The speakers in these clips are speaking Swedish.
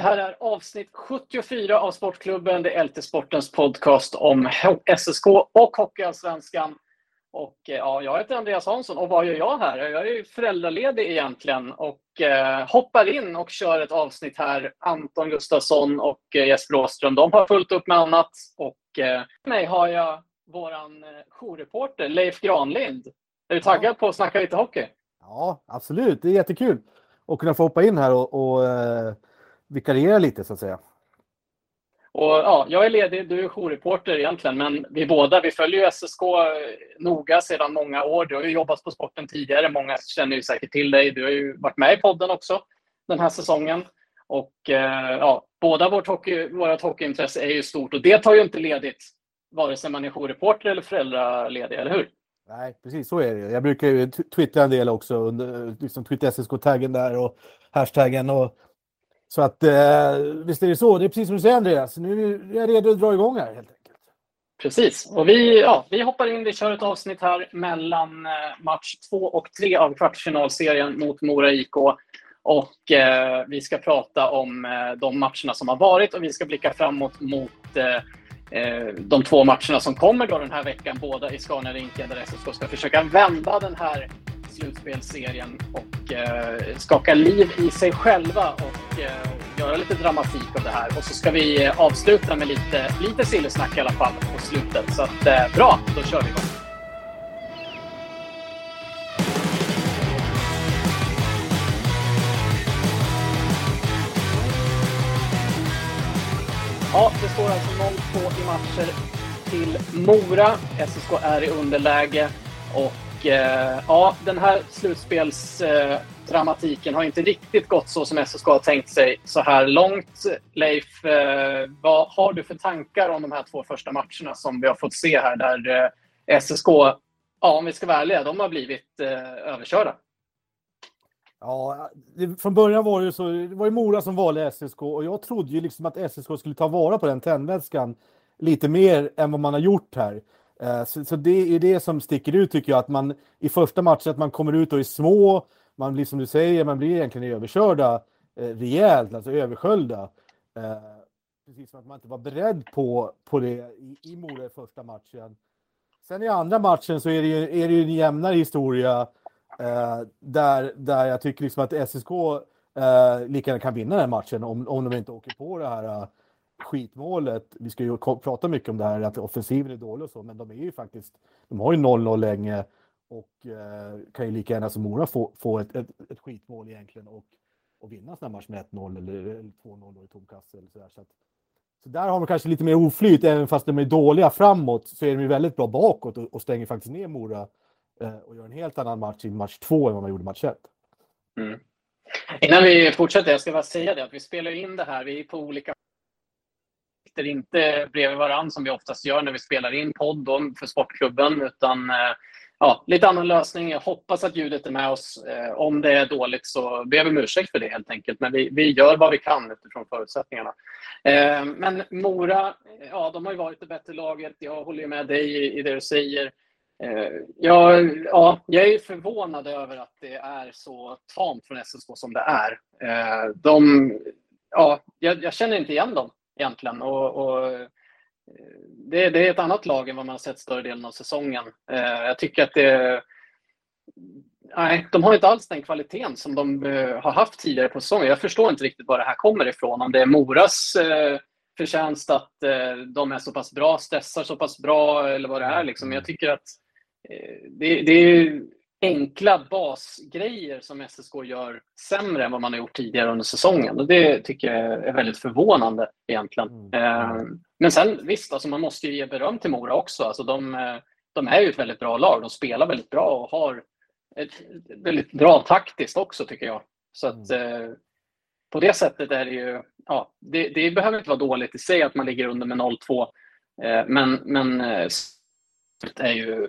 Det här är avsnitt 74 av Sportklubben, det är LT-sportens podcast om SSK och Hockeyallsvenskan. Och eh, ja, jag heter Andreas Hansson och vad gör jag här? Jag är föräldraledig egentligen och eh, hoppar in och kör ett avsnitt här. Anton Gustafsson och eh, Jesper Åström, de har fullt upp med annat. Och eh, med mig har jag våran eh, jourreporter Leif Granlind. Är du taggad på att snacka lite hockey? Ja, absolut. Det är jättekul att kunna få hoppa in här och, och eh, vikariera lite så att säga. Och, ja, jag är ledig, du är jourreporter egentligen, men vi båda vi följer ju SSK noga sedan många år. Du har ju jobbat på sporten tidigare, många känner ju säkert till dig. Du har ju varit med i podden också den här säsongen. Och eh, ja, båda vårt, hockey, vårt hockeyintresse är ju stort och det tar ju inte ledigt vare sig man är jourreporter eller föräldraledig, eller hur? Nej, precis så är det. Jag brukar ju twittra en del också, under, liksom twittra SSK-taggen där och hashtaggen. Och, så att eh, visst är det så. Det är precis som du säger Andreas. Nu är jag redo att dra igång här helt enkelt. Precis. Och vi, ja, vi hoppar in, vi kör ett avsnitt här mellan eh, match två och tre av kvartsfinalserien mot Mora IK. Och eh, vi ska prata om eh, de matcherna som har varit och vi ska blicka framåt mot Eh, eh de två matcherna som kommer då den här veckan, båda i Scania-rinken där SSK ska försöka vända den här slutspelsserien och eh, skaka liv i sig själva och eh, göra lite dramatik av det här. Och så ska vi avsluta med lite, lite sillesnack i alla fall på slutet. Så att, eh, bra, då kör vi igång. Ja, det står alltså 0-2 i matcher till Mora. SSK är i underläge och eh, ja, den här slutspelsdramatiken eh, har inte riktigt gått så som SSK har tänkt sig så här långt. Leif, eh, vad har du för tankar om de här två första matcherna som vi har fått se här där eh, SSK, ja, om vi ska vara ärliga, de har blivit eh, överkörda? Ja, det, från början var det så, det var ju Mora som valde SSK och jag trodde ju liksom att SSK skulle ta vara på den tändvätskan lite mer än vad man har gjort här. Eh, så, så, det är det som sticker ut tycker jag, att man i första matchen att man kommer ut och är små, man blir som du säger, man blir egentligen överkörda eh, rejält, alltså översköljda. Eh, precis som att man inte var beredd på, på det i, i Mora i första matchen. Sen i andra matchen så är det ju, är det ju en jämnare historia Eh, där, där jag tycker liksom att SSK eh, lika gärna kan vinna den matchen om, om de inte åker på det här eh, skitmålet. Vi ska ju prata mycket om det här att offensiven är dålig och så, men de är ju faktiskt, de har ju 0-0 länge och eh, kan ju lika gärna som Mora få, få ett, ett, ett skitmål egentligen och, och vinna sådana här match med 1-0 eller, eller 2-0 i tom kasse eller sådär. Så, att, så där har de kanske lite mer oflyt, även fast de är dåliga framåt så är de ju väldigt bra bakåt och, och stänger faktiskt ner Mora Eh, och gör en helt annan match i match två än vad man gjorde i match ett. Mm. Innan vi fortsätter, jag ska bara säga det att vi spelar in det här, vi är på olika sitter inte bredvid varandra som vi oftast gör när vi spelar in podd för Sportklubben, utan eh, ja, lite annan lösning. Jag hoppas att ljudet är med oss. Eh, om det är dåligt så ber vi om ursäkt för det helt enkelt. Men vi, vi gör vad vi kan utifrån förutsättningarna. Eh, men Mora, ja, de har ju varit det bättre laget. Jag håller med dig i det du säger. Ja, ja, jag är förvånad över att det är så tamt från SSK som det är. De, ja, jag, jag känner inte igen dem egentligen. Och, och eh, det, det, är ett annat lag än vad man har sett större delen av säsongen. Eh, jag tycker att det... Nej, de har inte alls den kvaliteten som de eh, har haft tidigare på säsongen. Jag förstår inte riktigt var det här kommer ifrån. Om det är Moras förtjänst att de är så pass bra, stressar så pass bra eller vad det är. Liksom. Jag tycker att Eh, det, det är enkla basgrejer som SSK gör sämre än vad man har gjort tidigare under säsongen. Och det tycker jag är väldigt förvånande egentligen. Mm. Eh, men sen visst, alltså man måste ju ge beröm till Mora också. Alltså de, eh, de är ju ett väldigt bra lag. De spelar väldigt bra och har ett väldigt bra taktiskt också tycker jag. Så att mm. på det sättet är det ju, ja, det, det behöver inte vara dåligt i sig att man ligger under med 0-2 Eh, men men det är ju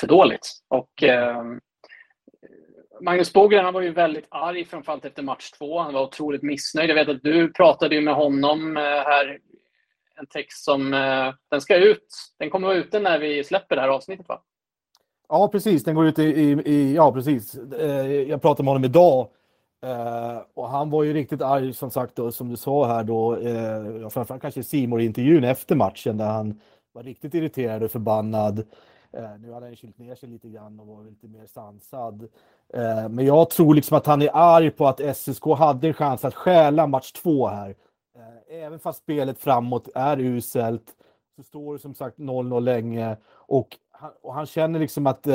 för dåligt. Och ehm, Magnus Bogren var ju väldigt arg, framförallt efter match två. Han var otroligt missnöjd. Jag vet att du pratade ju med honom eh, här. En text som, eh, den ska ut. Den kommer vara ute när vi släpper det här avsnittet va? Ja, precis. Den går ut i, i, i ja precis. Eh, jag pratade med honom idag Uh, och han var ju riktigt arg som sagt då, som du sa här då, uh, framförallt kanske simor intervjun efter matchen där han var riktigt irriterad och förbannad. Eh, nu hade han kylt ner sig lite grann och var lite mer sansad. Eh, men jag tror liksom att han är arg på att SSK hade en chans att stjäla match två här. Eh, även fast spelet framåt är uselt så står det som sagt 0-0 länge och han, och han känner liksom att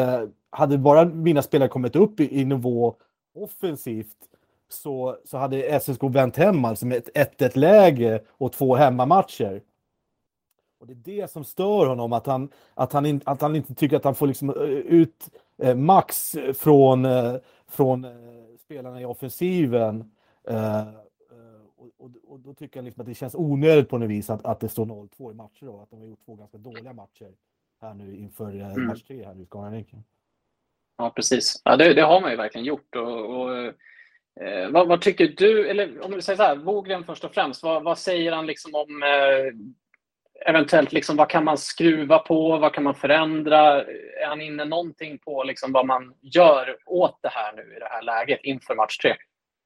hade bara mina spelare kommit upp i, i nivå offensivt så, så hade SSK vänt hem alltså med ett 1-1 läge och två hemmamatcher. Och det är det som stör honom, att han, att han, in, att han inte tycker att han får liksom eh, ut eh, max från, eh, från spelarna i offensiven. Och, och, då tycker han liksom att det känns onödigt på något vis att, att det står 0-2 i matcher. Då, att de har gjort två ganska dåliga matcher här nu inför mm. match 3 här i Skaraänken. Ja, precis. Ja, det, det, har man ju verkligen gjort. Och, och Eh, vad, vad, tycker du, eller om vi säger så här, Wogren först och främst, vad, vad säger han liksom om eh, eventuellt, liksom, vad kan man skruva på, vad kan man förändra? Är han inne någonting på liksom, vad man gör åt det här nu i det här läget inför match tre?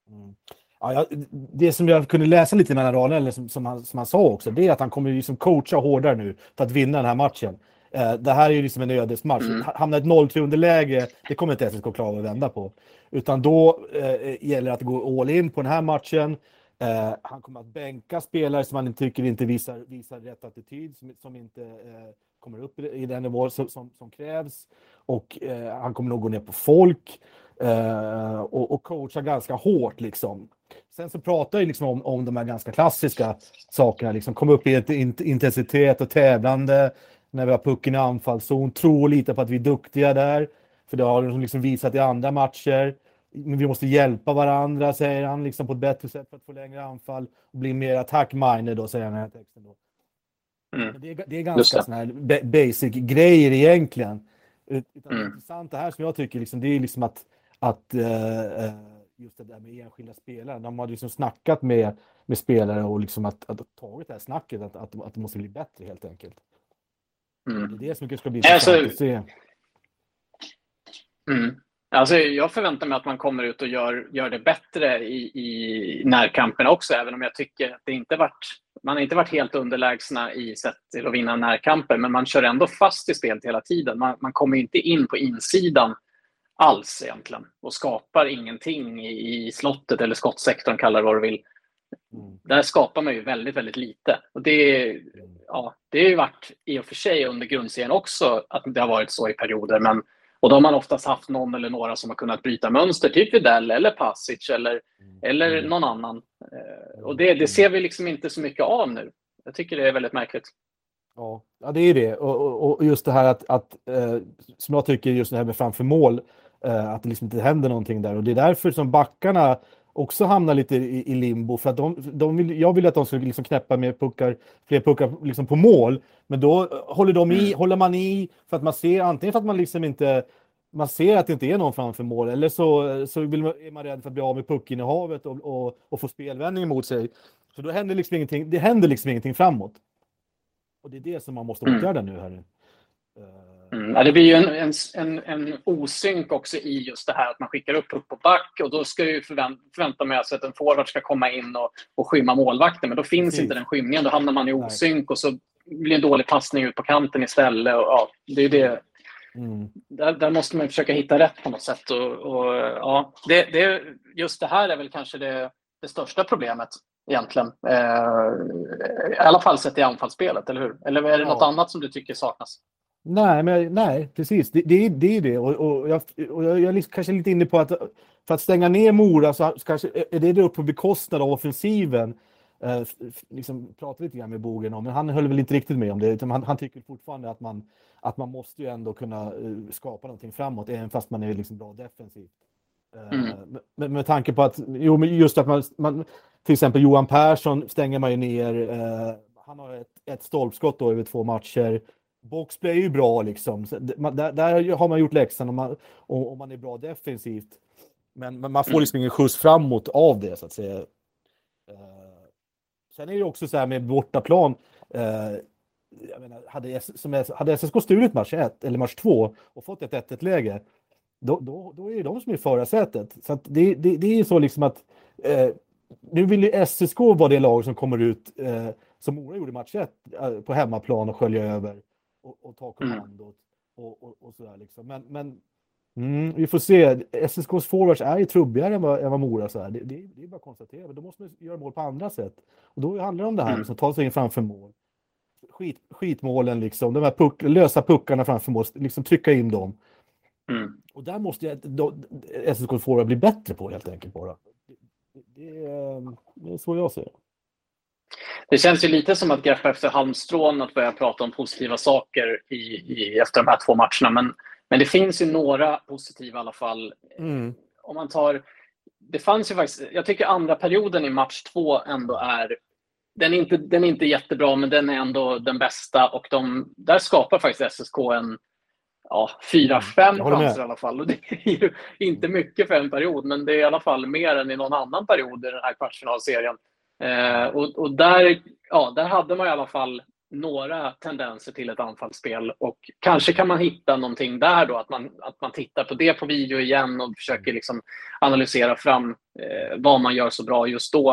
Mm. Ja, jag, det som jag kunde läsa lite mellan raderna, eller som, som, han, som han sa också, det är att han kommer liksom coacha hårdare nu för att vinna den här matchen. Eh, det här är ju liksom en ödesmatch. Mm. Hamnar ett 0-3 underläge, det kommer inte SSK klara att vända på. Utan då eh, gäller det att gå all in på den här matchen. Eh, han kommer att bänka spelare som han tycker inte visar, visar rätt attityd, som, som inte eh, kommer upp i, i den nivå som, som, som krävs. Och eh, han kommer nog gå ner på folk eh, och, och coacha ganska hårt. Liksom. Sen så pratar jag liksom om, om de här ganska klassiska sakerna, liksom komma upp i ett intensitet och tävlande när vi har pucken i anfallszon, tro och lita på att vi är duktiga där. För det har de liksom visat i andra matcher. Vi måste hjälpa varandra, säger han, liksom på ett bättre sätt för att få längre anfall och bli mer attack-minded, då, säger han i den här texten. Då. Mm. Det, är, det är ganska såna här basic grejer egentligen. Utan mm. Det intressanta här som jag tycker, liksom, det är liksom att, att uh, just det där med enskilda spelare. De har liksom snackat med, med spelare och liksom att, att, tagit det här snacket att, att, att det måste bli bättre helt enkelt. Mm. Det är det som ska bli alltså, intressant att se. Mm. Alltså, jag förväntar mig att man kommer ut och gör, gör det bättre i, i närkamperna också, även om jag tycker att det inte varit, man har inte varit helt underlägsna i sätt till att vinna närkamper, men man kör ändå fast i spelet hela tiden. Man, man kommer inte in på insidan alls egentligen och skapar ingenting i, i slottet eller skottsektorn, kallar det vad du vill. Mm. Där skapar man ju väldigt, väldigt lite. Och det, ja, det har ju varit i och för sig under grundserien också att det har varit så i perioder, men och då har man oftast haft någon eller några som har kunnat bryta mönster, typ Videll eller Pasic eller, mm. eller mm. någon annan. Eh, och det, det ser vi liksom inte så mycket av nu. Jag tycker det är väldigt märkligt. Ja, ja det är det. Och, och just det här att, att eh, som jag tycker, just det här med framför mål, eh, att det liksom inte händer någonting där. Och det är därför som backarna också hamnar lite i, i limbo. För att de, de vill, jag vill att de ska liksom knäppa med puckar, fler puckar liksom på mål. Men då håller, de i, mm. håller man i för att man ser, antingen för att man liksom inte man ser att det inte är någon framför mål eller så, så vill man, är man rädd för att bli av med puckinnehavet och, och, och få spelvändning mot sig. Så då händer liksom ingenting, det händer liksom ingenting framåt. Och det är det som man måste mm. åtgärda nu här. Mm. Ja, det blir ju en, en, en, en osynk också i just det här att man skickar upp upp på back och då ska ju förvänta, förvänta mig alltså att en forward ska komma in och, och skymma målvakten. Men då finns Precis. inte den skymningen. Då hamnar man i osynk och så blir en dålig passning ut på kanten istället. Och, ja, det är det. Mm. Där, där, måste man försöka hitta rätt på något sätt. Och, och ja, det, det, just det här är väl kanske det, det största problemet egentligen. Eh, I alla fall sett i anfallsspelet, eller hur? Eller är det ja. något annat som du tycker saknas? Nej, men, nej precis. Det, det, det är det. Och, och jag, och jag är liksom kanske lite inne på att för att stänga ner Mora så kanske är det då på bekostnad av offensiven. Eh, liksom pratade lite grann med Bogen om, men han höll väl inte riktigt med om det. Han, han tycker fortfarande att man, att man måste ju ändå kunna uh, skapa någonting framåt, även fast man är liksom bra defensivt. Uh, mm. med, med tanke på att, jo, just att man, man till exempel Johan Persson stänger man ju ner. Uh, han har ett, ett stolpskott då över två matcher. Boxplay är ju bra liksom. Där, där, har man gjort läxan om man, om man är bra defensivt. Men, men man får mm. liksom ingen skjuts framåt av det så att säga. Uh, sen är det också så här med bortaplan. Uh, jag menar, hade, som hade SSK stulit match 1 eller match 2 och fått ett 1-1 läge, då, då, då är det de som är i förarsätet. Så det, det, det är ju så liksom att uh, nu vill ju SSK vara det lag som kommer ut som Mora gjorde match 1 på hemmaplan och skölja över och, och ta mm. kommandot mm. och, och, och sådär liksom. Men, men mm, vi får se. SSKs forwards är ju trubbigare än vad, än vad Mora så är. Det, det, det, är bara att konstatera. Men då måste man göra mål på andra sätt. Och då handlar det om det här, mm. liksom, ta sig in framför mål. Skit, skitmålen liksom, de här puck, lösa puckarna framför mål, liksom trycka in dem. Mm. Och där måste jag, SSKs forward bli bättre på helt enkelt bara. Det, det, det är så jag ser det. Det känns ju lite som att greppa efter halmstrån att börja prata om positiva saker i, i, efter de här två matcherna. Men, men det finns ju några positiva i alla fall. Mm. Om man tar... Det fanns ju faktiskt... Jag tycker andra perioden i match två ändå är... Den är inte, den är inte jättebra, men den är ändå den bästa. Och de, där skapar faktiskt SSK en ja, fyra, fem chanser i alla fall. Och det är ju inte mycket för en period, men det är i alla fall mer än i någon annan period i den här kvartsfinalserien. Eh, och, och där, ja, där hade man i alla fall några tendenser till ett anfallsspel och kanske kan man hitta någonting där då, att man, att man tittar på det på video igen och försöker liksom analysera fram eh, vad man gör så bra just då.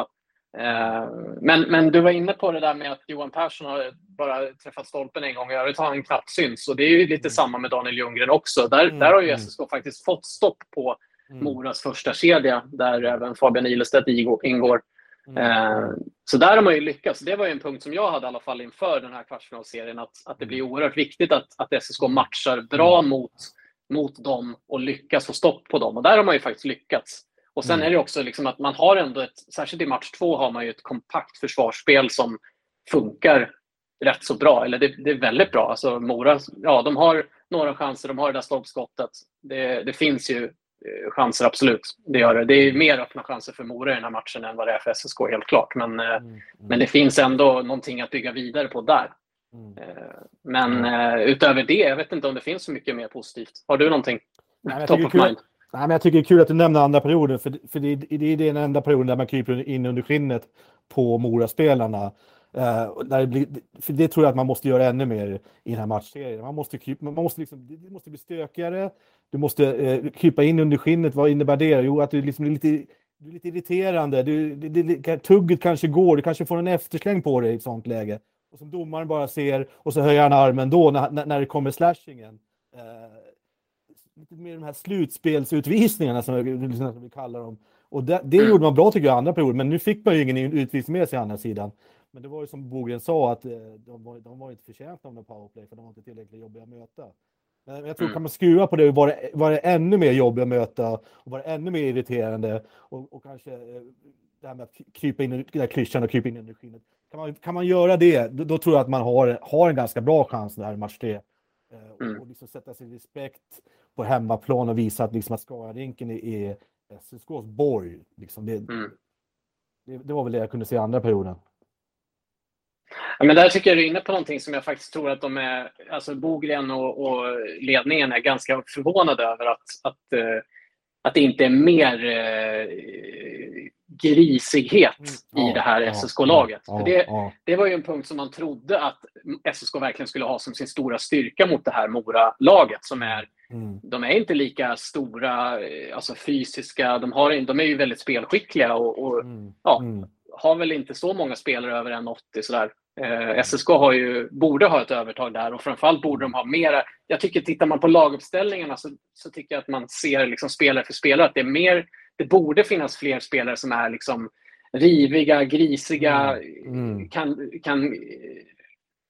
Eh, men, men du var inne på det där med att Johan Persson har bara träffat stolpen en gång och i övrigt har han knappt syns. Och det är ju lite mm. samma med Daniel Ljunggren också. Där, mm. där har ju mm. SSK faktiskt fått stopp på mm. Moras första kedja där även Fabian Ilestedt ingår. Mm. Eh, så där har man ju lyckats. Det var en punkt som jag hade i alla fall inför den här kvartsfinalserien, att, att det blir mm. oerhört viktigt att, att SSK matchar bra mm. mot, mot dem och lyckas få stopp på dem. Och där har man ju faktiskt lyckats. Och sen mm. är det också liksom att man har ändå ett, särskilt i match två har man ju ett kompakt försvarsspel som funkar rätt så bra. Eller det, det är väldigt bra. Alltså Mora, ja de har några chanser, de har det där stolpskottet. Det, det finns ju chanser, absolut. Det gör det. Det är mer öppna chanser för Mora i den här matchen än vad det är för SSK, helt klart. Men, eh, mm. Mm. men det finns ändå någonting att bygga vidare på där. Mm. Eh, men utöver det, jag vet inte om det finns så mycket mer positivt. Har du någonting? Nej, Top of mind? Nej, men jag tycker det är kul att du nämner andra perioden, för, för det, det är den enda perioden där man kryper in under skinnet på Mora-spelarna. Uh, det, blir, för det tror jag att man måste göra ännu mer i den här matchserien. Man måste, man måste liksom, det måste bli stökigare, du måste uh, krypa in under skinnet. Vad innebär det? Jo, att du liksom är lite, du är lite irriterande. Du, det, det, tugget kanske går, du kanske får en eftersläng på dig i ett sånt läge. Och som domaren bara ser och så höjer han armen då när, när det kommer slashingen. Uh, lite mer de här slutspelsutvisningarna som vi, som vi kallar dem. Och det, det gjorde man bra tycker jag andra perioden, men nu fick man ju ingen utvisning med sig andra sidan. Men det var ju som Bogren sa att eh, de var, de var inte förtjänta av någon powerplay för de var inte tillräckligt jobbiga att möta. Men jag tror mm. kan man skruva på det och vara, vara ännu mer jobbig att möta och vara ännu mer irriterande och, och kanske eh, det här med att krypa in i den klyschan och krypa in i skinnet. Kan man, kan man göra det, då, då, tror jag att man har, har en ganska bra chans där i match tre. Eh, och, mm. och liksom sätta sin respekt på hemmaplan och visa att, liksom, att Skararinken är, är SSKs borg. Liksom det, mm. det, det, var väl det jag kunde se i andra perioden. Ja, men där tycker jag du är inne på någonting som jag faktiskt tror att de är, alltså Bogren och, och ledningen är ganska förvånade över att, att, uh, att det inte är mer uh, grisighet mm. i det här SSK-laget. Ja, det, det var ju en punkt som man trodde att SSK verkligen skulle ha som sin stora styrka mot det här Mora-laget som är Mm. De är inte lika stora, eh, alltså fysiska. De, har, de är ju väldigt spelskickliga och, och mm. Ja, mm. har väl inte så många spelare över 1,80 sådär. Eh, SSK har ju, borde ha ett övertag där och framförallt borde de ha mera. Jag tycker tittar man på laguppställningarna så, så tycker jag att man ser liksom spelare för spelare att det är mer, det borde finnas fler spelare som är liksom riviga, grisiga, mm. Mm. Kan, kan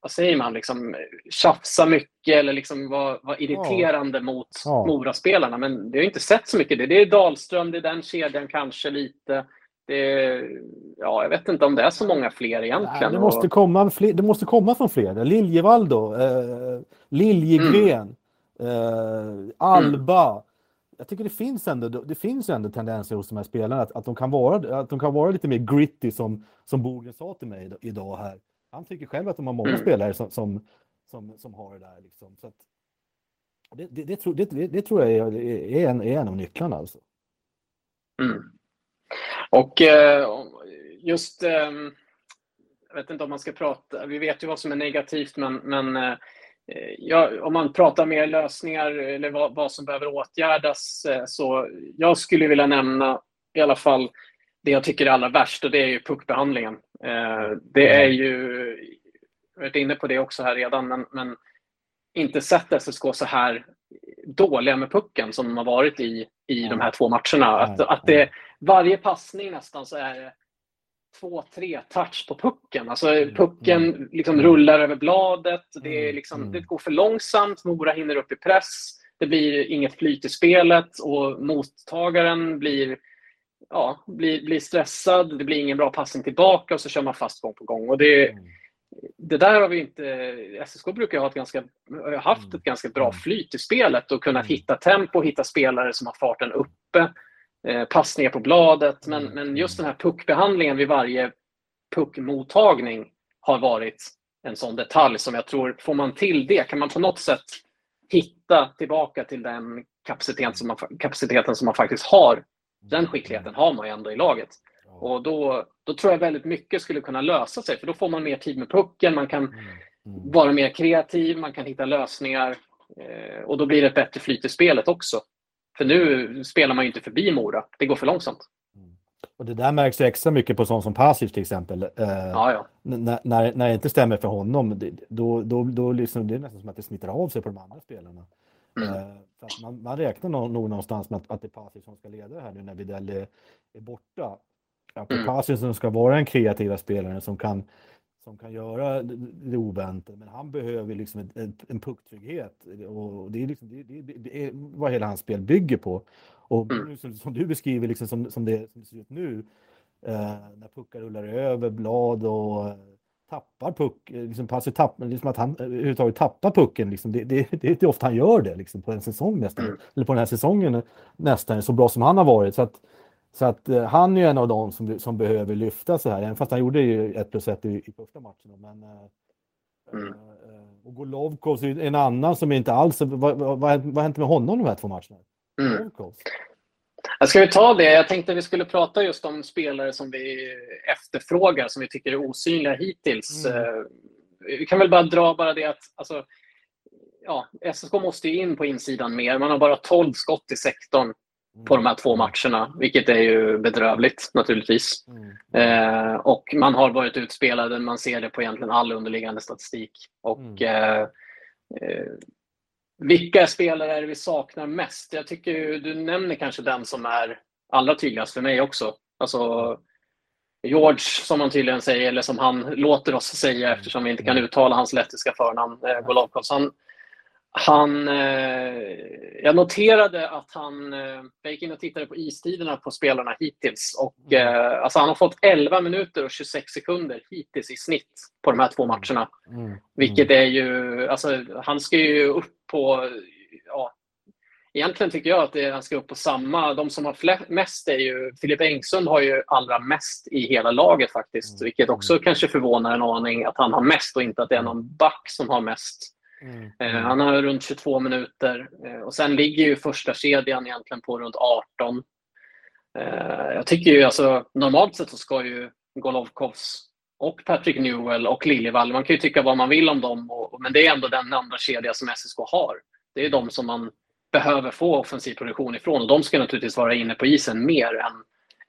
vad säger man, liksom, tjafsa mycket eller liksom vara, vara irriterande ja. mot ja. Mora-spelarna. Men det har inte sett så mycket. Det, det är Dahlström, det är den kedjan kanske lite. Det, ja, jag vet inte om det är så många fler egentligen. Nej, det, måste komma fler, det måste komma från fler. Liljevall då, eh, Liljegren, mm. eh, Alba. Mm. Jag tycker det finns ändå, det finns ändå tendenser hos de här spelarna att, att, de, kan vara, att de kan vara lite mer gritty som, som Bogen sa till mig idag här. han tycker själv att de har många mm. spelare som, som, som, som, har det där. Liksom. Så att, det, det, det, tror, det, det tror jag är, är, en, är en av nycklarna. Alltså. Mm. Och eh, just, ehm, jag vet inte om man ska prata, vi vet ju vad som är negativt, men, men eh, ja, om man pratar mer lösningar eller vad, vad som behöver åtgärdas, eh, så jag skulle vilja nämna i alla fall det jag tycker är allra värst och det är ju puckbehandlingen. Det är mm. ju, jag har varit inne på det också här redan, men, men inte sett SSK så här dåliga med pucken som de har varit i, i de här två matcherna. Att, att det, varje passning nästan så är det två, tre touch på pucken. Alltså mm, pucken mm. liksom rullar över bladet. Det, är mm, liksom, det går för långsamt. Mora hinner upp i press. Det blir inget flyt i spelet och mottagaren blir, ja, blir, blir stressad. Det blir ingen bra passning tillbaka och så kör man fast gång på gång. Och det, det där har vi inte... SSK brukar ha ett ganska, haft ett ganska bra flyt i spelet och kunnat hitta tempo, hitta spelare som har farten uppe eh, passningar på bladet. Men, mm. men just den här puckbehandlingen vid varje puckmottagning har varit en sån detalj som jag tror, får man till det, kan man på något sätt hitta tillbaka till den kapaciteten som man, kapaciteten som man faktiskt har. Den skickligheten har man ju ändå i laget. Och då, då tror jag väldigt mycket skulle kunna lösa sig, för då får man mer tid med pucken, man kan mm. Mm. vara mer kreativ, man kan hitta lösningar eh, och då blir det ett bättre flyt i spelet också. För nu spelar man ju inte förbi Mora. Det går för långsamt. Mm. Och det där märks ju extra mycket på sånt som passivt till exempel. Eh, ja, ja. När, när, det inte stämmer för honom, då, då, då liksom, det är nästan som att det smittar av sig på de andra spelarna. Mm. Eh, man, man, räknar nog, någonstans med att, att det är passivt som ska leda det här nu när Widell är, är borta. Att det är som ska vara den kreativa spelaren som kan som kan göra det oväntade, men han behöver liksom ett, ett, en pucktrygghet. Och det är, liksom, det, det, det, är vad hela hans spel bygger på. Och mm. som, som, du beskriver, liksom, som, som, det, som det ser ut nu, eh, när puckar rullar över blad och eh, tappar puck, eh, liksom, tapp, liksom att han överhuvudtaget tappar pucken. Liksom, det, det, det är inte ofta han gör det liksom, på en säsong nästan, mm. eller på den här säsongen nästan, så bra som han har varit. Så att, så att eh, han är ju en av dem som, som behöver lyfta så här, även fast han gjorde ju 1 plus 1 i, i första matchen. Men, eh, mm. eh, och Golovkov är en annan som inte alls... Vad, vad, vad, hänt med honom de här två matcherna? Mm. Ska vi ta det? Jag tänkte vi skulle prata just om spelare som vi efterfrågar, som vi tycker är osynliga hittills. Mm. Eh, vi kan väl bara dra bara det att alltså, ja, SSK måste in på insidan mer. Man har bara 12 skott i sektorn på de här två matcherna, vilket är ju bedrövligt naturligtvis. Mm. Eh, och man har varit utspelade, man ser det på egentligen all underliggande statistik. Och mm. eh, eh, vilka spelare är det vi saknar mest? Jag tycker ju, du nämner kanske den som är allra tydligast för mig också. Alltså George, som man tydligen säger, eller som han låter oss säga mm. eftersom vi inte kan mm. uttala hans lettiska förnamn, eh, Golovkovs. Han, han, eh, jag noterade att han, eh, jag gick in och tittade på istiderna på spelarna hittills och mm. eh, alltså han har fått 11 minuter och 26 sekunder hittills i snitt på de här två matcherna. Mm. Mm. Vilket är ju, alltså han ska ju upp på, ja, egentligen tycker jag att det, han ska upp på samma, de som har mest är ju, Filip Engsund har ju allra mest i hela laget faktiskt, mm. vilket också mm. kanske förvånar en aning att han har mest och inte att det är någon back som har mest. Mm. Eh, han har runt 22 minuter eh, och sen ligger ju första kedjan egentligen på runt 18. Eh, jag tycker ju alltså normalt sett så ska ju Golovkovs och Patrick Newell och Liljevall, man kan ju tycka vad man vill om dem, och, men det är ändå den andra kedja som SSK har. Det är de som man behöver få offensiv produktion ifrån och de ska naturligtvis vara inne på isen mer än,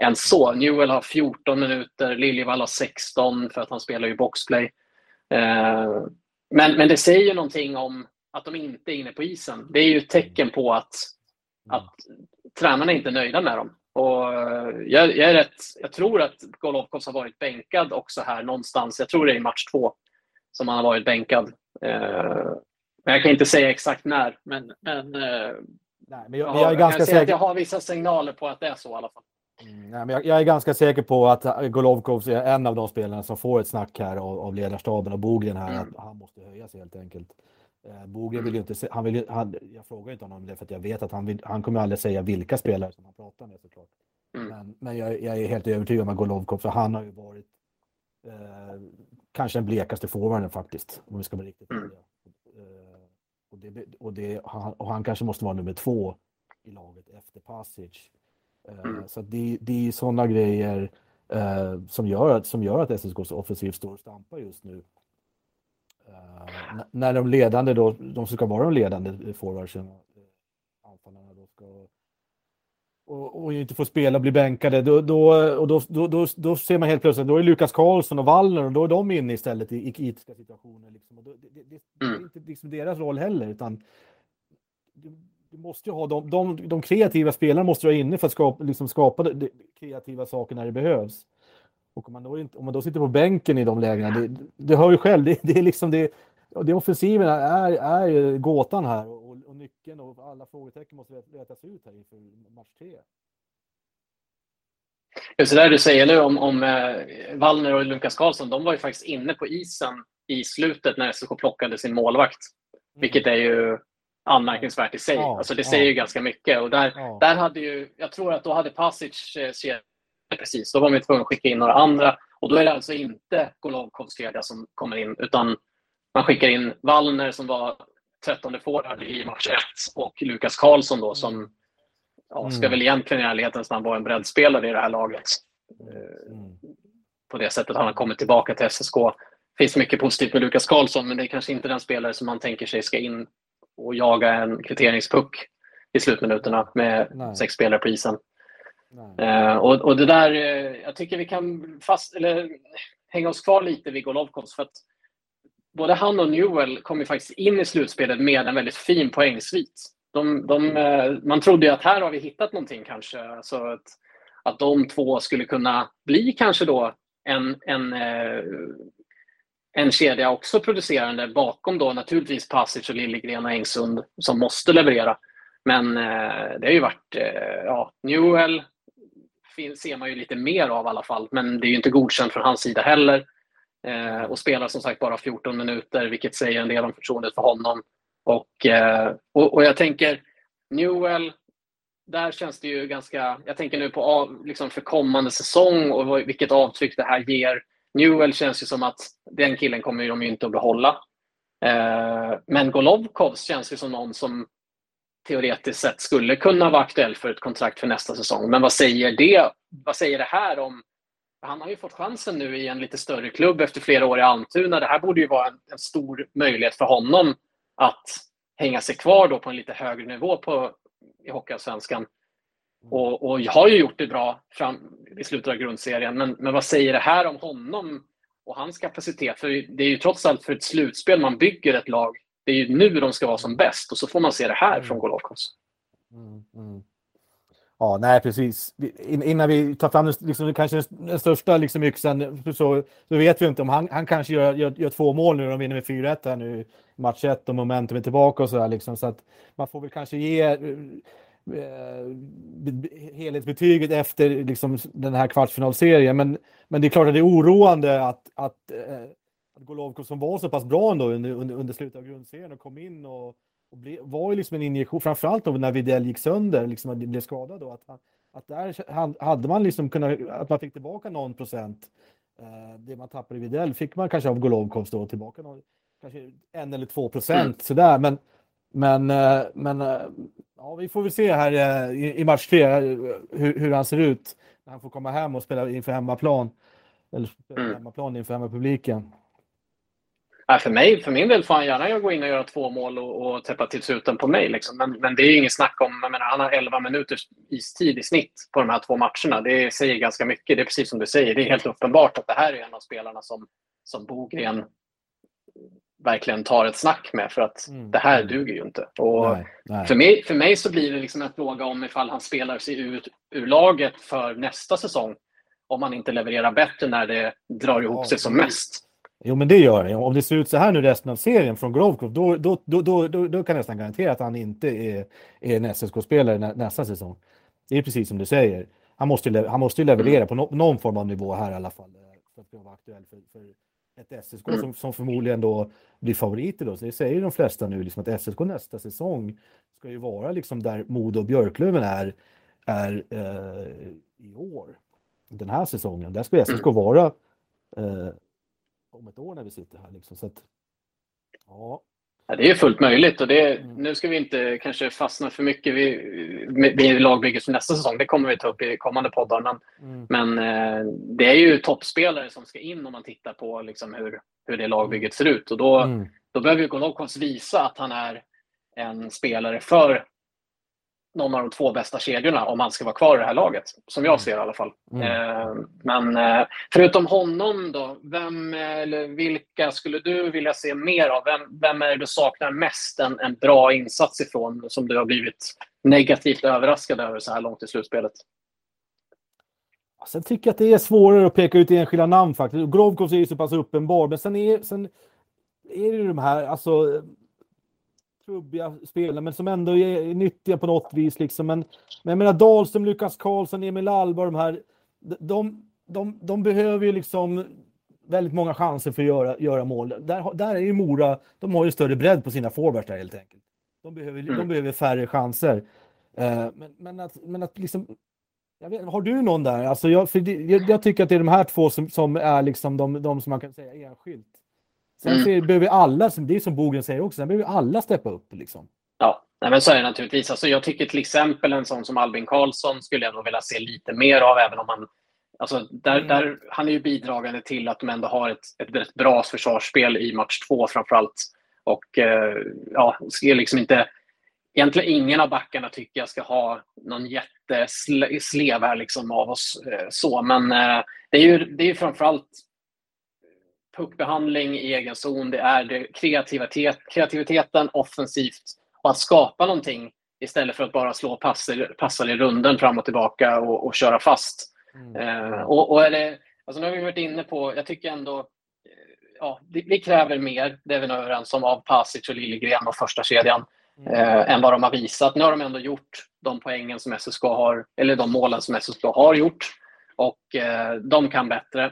än så. Newell har 14 minuter, Liljevall har 16 för att han spelar ju boxplay. Eh, men, men det säger någonting om att de inte är inne på isen. Det är ju ett tecken på att, att tränarna inte är nöjda med dem. Och eh, jag, jag, är rätt, jag tror att Golovkovs har varit bänkad också här någonstans. Jag tror det är i match två som han har varit bänkad. Eh, men jag kan inte säga exakt när. Men, men, eh, Nej, men jag, jag, är ganska säker. jag har vissa signaler på att det är så i alla fall. Mm, jag, jag, är ganska säker på att Golovkovs är en av de spelarna som får ett snack här av, av ledarstaben och Bogren här, mm. att han måste höjas helt enkelt. Eh, Bogren vill ju inte, han vill, han, jag frågar inte honom om det för att jag vet att han, vill, han kommer aldrig säga vilka spelare som han pratar med såklart. Mm. Men, men jag, jag, är helt övertygad om att Golovkov, för han har ju varit eh, kanske den blekaste forwarden faktiskt, om vi ska vara riktigt Mm. Eh, och, det, och, det, han, och han kanske måste vara nummer två i laget efter Pasic. Eh, Mm. Så det, det är sådana grejer eh, som, gör att, som gör att SSKs offensiv står och stampar just nu. Eh, när de ledande då, de som ska vara de ledande forwardsen, eh, anfallarna då ska och, och inte får spela, bli bänkade, då, då, och då, då, då, då ser man helt plötsligt, då är Lukas Karlsson och Wallner och då är de inne istället i, i kritiska situationer. Liksom. Och då, det, det, det är Mm. inte liksom deras roll heller, utan du, du måste ju ha de, de, de kreativa spelarna måste vara inne för att skapa, liksom skapa de, de kreativa saker när det behövs. Och om man då, inte, om man då sitter på bänken i de lägena, det, det hör ju själv, det, det är liksom det, det offensiven är, är gåtan här och, och, nyckeln och alla frågetecken måste rätas ut här inför match tre. Just det där du säger nu om, om eh, Wallner och Lukas Karlsson, de var ju faktiskt inne på isen i slutet när SSK plockade sin målvakt. Vilket är ju anmärkningsvärt i sig. Ja, alltså det ja. säger ju ganska mycket. Och där, Ja. där hade ju, jag tror att då hade Pasic eh, kedja precis. Då var man tvungen att skicka in några andra. Och då är det alltså inte Golovkovs kedja som kommer in, utan man skickar in Wallner som var 13 forward i match 1 och Lukas Karlsson då som ja, ska Mm. väl egentligen i ärlighetens namn vara en breddspelare i det här laget. Mm. På det sättet han har kommit tillbaka till SSK. Det finns mycket positivt med Lukas Karlsson, men det är kanske inte den spelare som man tänker sig ska in och jaga en kvitteringspuck i slutminuterna med Nej. sex spelare på isen. Eh, och, och det där, eh, jag tycker vi kan fast, eller, hänga oss kvar lite vid Golovkovs för att både han och Newell kom ju faktiskt in i slutspelet med en väldigt fin poängsvit. De, de, eh, man trodde ju att här har vi hittat någonting kanske. Så att, att de två skulle kunna bli kanske då en, en, eh, en kedja också producerande bakom då naturligtvis Passage, och Liljegren och Engsund som måste leverera. Men eh, det har ju varit, eh, ja, Newell ser man ju lite mer av i alla fall, men det är ju inte godkänt från hans sida heller. Eh, och spelar som sagt bara 14 minuter, vilket säger en del om förtroendet för honom. Och, eh, och, och jag tänker, Newell, där känns det ju ganska... Jag tänker nu på av, liksom för kommande säsong och vilket avtryck det här ger. Newell känns ju som att den killen kommer de ju inte att behålla. Eh, men Golovkovs känns ju som någon som teoretiskt sett skulle kunna vara aktuell för ett kontrakt för nästa säsong. Men vad säger det? Vad säger det här om... Han har ju fått chansen nu i en lite större klubb efter flera år i Almtuna. Det här borde ju vara en, en stor möjlighet för honom att hänga sig kvar då på en lite högre nivå på, i Hockeyallsvenskan. Och, och har ju gjort det bra fram, i slutet av grundserien. Men, men vad säger det här om honom och hans kapacitet? För det är ju trots allt för ett slutspel man bygger ett lag. Det är ju nu de ska vara som bäst och så får man se det här från Golovkovs. Mm, mm. Ja, nej precis. In- Innan vi tar fram liksom, kanske den största liksom, yxan så, så vet vi inte om han, han kanske gör, gör, gör två mål nu. De vinner med 4-1 här nu match 1 och momentum är tillbaka och så där liksom. Så att man får väl kanske ge eh, be- be- helhetsbetyget efter liksom, den här kvartsfinalserien. Men, men det är klart att det är oroande att, att, eh, att Golovkov som var så pass bra ändå under, under, under slutet av grundserien och kom in och och ble, var ju liksom en injektion, framförallt då när Widell gick sönder, liksom att blev skadad då. Att, han- att där hade man liksom kunnat, att man fick tillbaka någon procent. Eh, det man tappade i Widell fick man kanske av Golovkovs då tillbaka någon, kanske en eller två procent Mm. sådär. Men, men, eh, men eh, ja, vi får väl se här eh, i, match tre hur, hur han ser ut när han får komma hem och spela inför hemmaplan. Eller spela Mm. hemmaplan inför hemmapubliken. Nej, för, mig, för min del får han gärna gå in och göra två mål och, och täppa till sluten på mig. Liksom. Men, men det är ju inget snack om... Jag menar, han har 11 minuters istid i snitt på de här två matcherna. Det säger ganska mycket. Det är precis som du säger. Det är helt uppenbart att det här är en av spelarna som, som Bogren verkligen tar ett snack med. För att Mm. det här Mm. duger ju inte. Och Nej, nej. för, mig, för mig så blir det liksom en fråga om ifall han spelar sig ut ur laget för nästa säsong. Om han inte levererar bättre när det drar ihop Ja, sig som mest. Jo, men det gör det. Om det ser ut så här nu resten av serien från Grovkov, då, då, då, då, då, kan jag nästan garantera att han inte är, är en SSK-spelare nä, nästa säsong. Det är precis som du säger. Han måste han måste leverera på no, någon form av nivå här i alla fall. eh, För att vara aktuell för, för ett SSK Mm. som, som förmodligen då blir favoriter. Då. Så det säger de flesta nu, liksom att SSK nästa säsong ska ju vara liksom där Modo och Björklöven är, är eh, i år. Den här säsongen. Där ska SSK vara eh, om ett år när vi sitter här. Liksom. Så att, ja. Ja, det är fullt möjligt och det, mm. nu ska vi inte kanske fastna för mycket vid, vid lagbygget för nästa säsong. Det kommer vi ta upp i kommande poddar. Men, mm. men eh, det är ju toppspelare som ska in om man tittar på liksom hur, hur det lagbygget ser ut. Och då, mm. då behöver Golovkovs visa att han är en spelare för någon av de två bästa kedjorna om han ska vara kvar i det här laget. Som jag mm. ser i alla fall. Mm. Eh, men eh, förutom honom då, vem eller vilka skulle du vilja se mer av? Vem, vem är det du saknar mest en, en bra insats ifrån som du har blivit negativt överraskad över så här långt i slutspelet? Sen tycker jag att det är svårare att peka ut enskilda namn faktiskt. Grovkovs är ju så pass uppenbar, men sen är, sen är det de här, alltså trubbiga spelare, men som ändå är nyttiga på något vis. Liksom. Men, men jag menar Dahlström, Lukas Karlsson, Emil Alba, de här, de, de, de behöver ju liksom väldigt många chanser för att göra, göra mål. Där, där är ju Mora, de har ju större bredd på sina forwards där helt enkelt. De behöver, mm. de behöver färre chanser. Uh, men, men, att, men att liksom Vet, har du någon där? Alltså jag, det, jag, jag, tycker att det är de här två som, som är liksom de, de som man kan säga enskilt. Sen mm. behöver alla, det är som Bogen säger också, sen behöver alla steppa upp. Liksom. Ja, nej, men så är det naturligtvis. Alltså, jag tycker till exempel en sån som Albin Karlsson skulle jag nog vilja se lite mer av, även om man Alltså där, mm. där, han är ju bidragande till att de ändå har ett, ett rätt bra försvarsspel i match två framförallt. Och eh, ja, ska liksom inte... Egentligen ingen av backarna tycker jag ska ha någon jätteslev här liksom av oss. Eh, så, men eh, det är ju det är framförallt puckbehandling i egen zon, det är det kreativitet, kreativiteten offensivt och att skapa någonting istället för att bara slå passar, passar i runden fram och tillbaka och, och köra fast. Mm. Eh, och, och, det, alltså nu har vi varit inne på, jag tycker ändå, eh, ja, det, det kräver mer, det är vi nog överens om, av Pasic och Liljegren och första kedjan mm. eh, än vad de har visat. Nu har de ändå gjort de poängen som SSK har, eller de målen som SSK har gjort och eh, de kan bättre.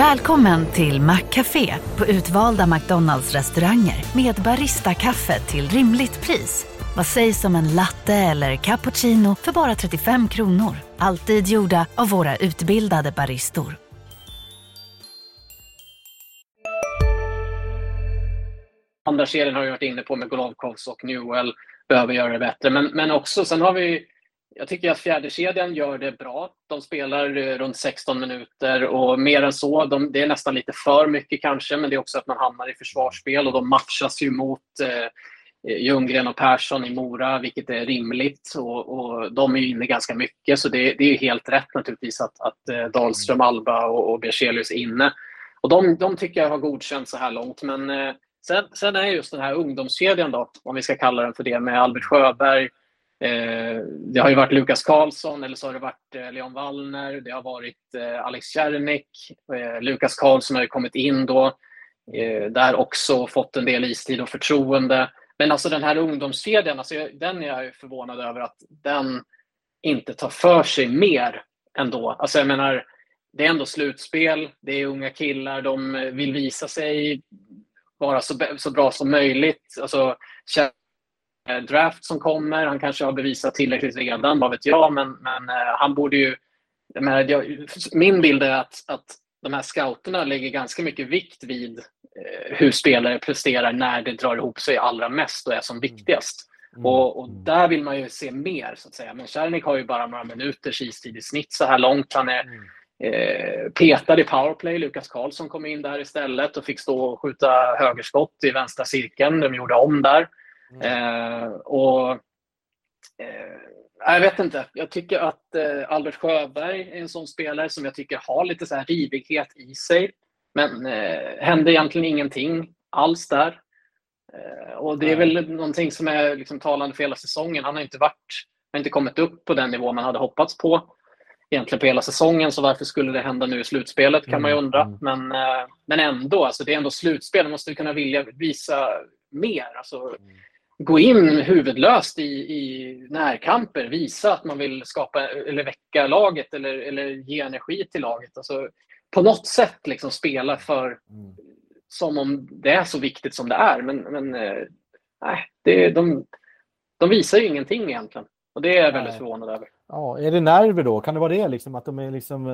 Välkommen till Maccafé på utvalda McDonalds restauranger med Baristakaffe till rimligt pris. Vad sägs om en latte eller cappuccino för bara 35 kronor? Alltid gjorda av våra utbildade baristor. Andra serien har vi varit inne på med Golovkovs och Newell behöver göra det bättre. Men, men också, sen har vi jag tycker att fjärdekedjan gör det bra. De spelar runt 16 minuter och mer än så. De, det är nästan lite för mycket kanske, men det är också att man hamnar i försvarsspel och de matchas ju mot eh, Ljunggren och Persson i Mora, vilket är rimligt. Och, och de är ju inne ganska mycket, så det, det är helt rätt naturligtvis att, att eh, Dahlström, Alba och, och Berzelius är inne. Och de, de tycker jag har godkänt så här långt. Men eh, sen, sen är just den här ungdomskedjan, då, om vi ska kalla den för det, med Albert Sjöberg. Eh, det har ju varit Lukas Karlsson, eller så har det varit eh, Leon Wallner, det har varit eh, Alex Czernik. Lukas Karlsson har ju kommit in då. där också fått en del istid och förtroende. Men alltså den här ungdomskedjan, alltså den är jag förvånad över att den inte tar för sig mer ändå. Alltså jag menar, det är ändå slutspel, det är unga killar, de vill visa sig vara så, så bra som möjligt. Alltså, draft som kommer, han kanske har bevisat tillräckligt redan, vad vet jag, men, men uh, han borde ju... Min bild är att, att de här scouterna lägger ganska mycket vikt vid Eh, hur spelare presterar när det drar ihop sig allra mest och är som mm. viktigast. Mm. Och, och, där vill man ju se mer, så att säga. Men Cernik har ju bara några minuters istid i snitt så här långt. Han är mm. eh, petad i powerplay. Lukas Karlsson kom in där istället och fick stå och skjuta högerskott i vänstra cirkeln. De gjorde om där. Mm. Eh, och eh, jag vet inte. Jag tycker att eh, Albert Sjöberg är en sån spelare som jag tycker har lite så här rivighet i sig. Men eh, hände egentligen ingenting alls där. Eh, och det är väl någonting som är liksom talande för hela säsongen. Han har inte varit, har inte kommit upp på den nivå man hade hoppats på egentligen på hela säsongen. Så varför skulle det hända nu i slutspelet kan man ju mm, undra. Mm. Men, eh, men ändå, alltså det är ändå slutspel. Man måste kunna vilja visa mer. Alltså, gå in huvudlöst i, i närkamper, visa att man vill skapa eller väcka laget eller, eller ge energi till laget. Alltså, på något sätt liksom spela för mm. som om det är så viktigt som det är. Men, men eh, nej, det, de, de visar ju ingenting egentligen. Och det är jag väldigt förvånad över. Ja, är det nerver då? Kan det vara det? Liksom, att de är liksom...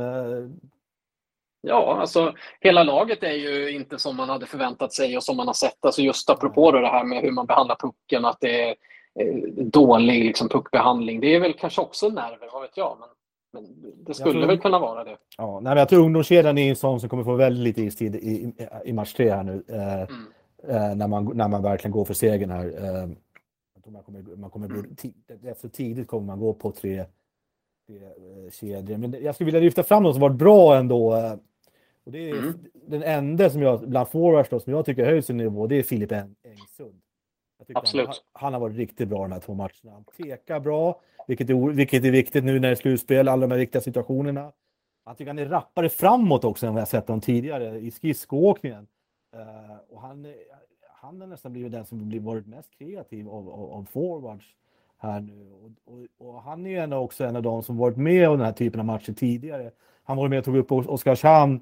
Ja, alltså hela laget är ju inte som man hade förväntat sig och som man har sett. Alltså just apropå det här med hur man behandlar pucken, att det är eh, dålig liksom, puckbehandling. Det är väl kanske också nerver, vad vet jag. Men, men det skulle tror... väl kunna vara det. Ja, nej, jag tror ungdomskedjan är en sån som kommer få väldigt lite istid i, i, match tre här nu. Eh, mm. eh, när, man, när man verkligen går för segern här. Eh, man kommer, man kommer, rätt så tidigt kommer man gå på tre, kedjor. Men jag skulle vilja lyfta fram något som varit bra ändå. Eh, och det är mm. den enda som jag, bland forwards då, som jag tycker höjt sin nivå, det är Filip Engsund. Absolut. Han, han, har varit riktigt bra de här två matcherna. Han tekar bra, vilket är, vilket är viktigt nu när det är slutspel, alla de här viktiga situationerna. Han tycker han är rappare framåt också än vad jag sett honom tidigare i skridskoåkningen. Uh, och han, han har nästan blivit den som blivit varit mest kreativ av, av, av forwards här nu. Och, och, och, han är ändå också en av de som varit med om den här typen av matcher tidigare. Han var med och tog upp Oskarshamn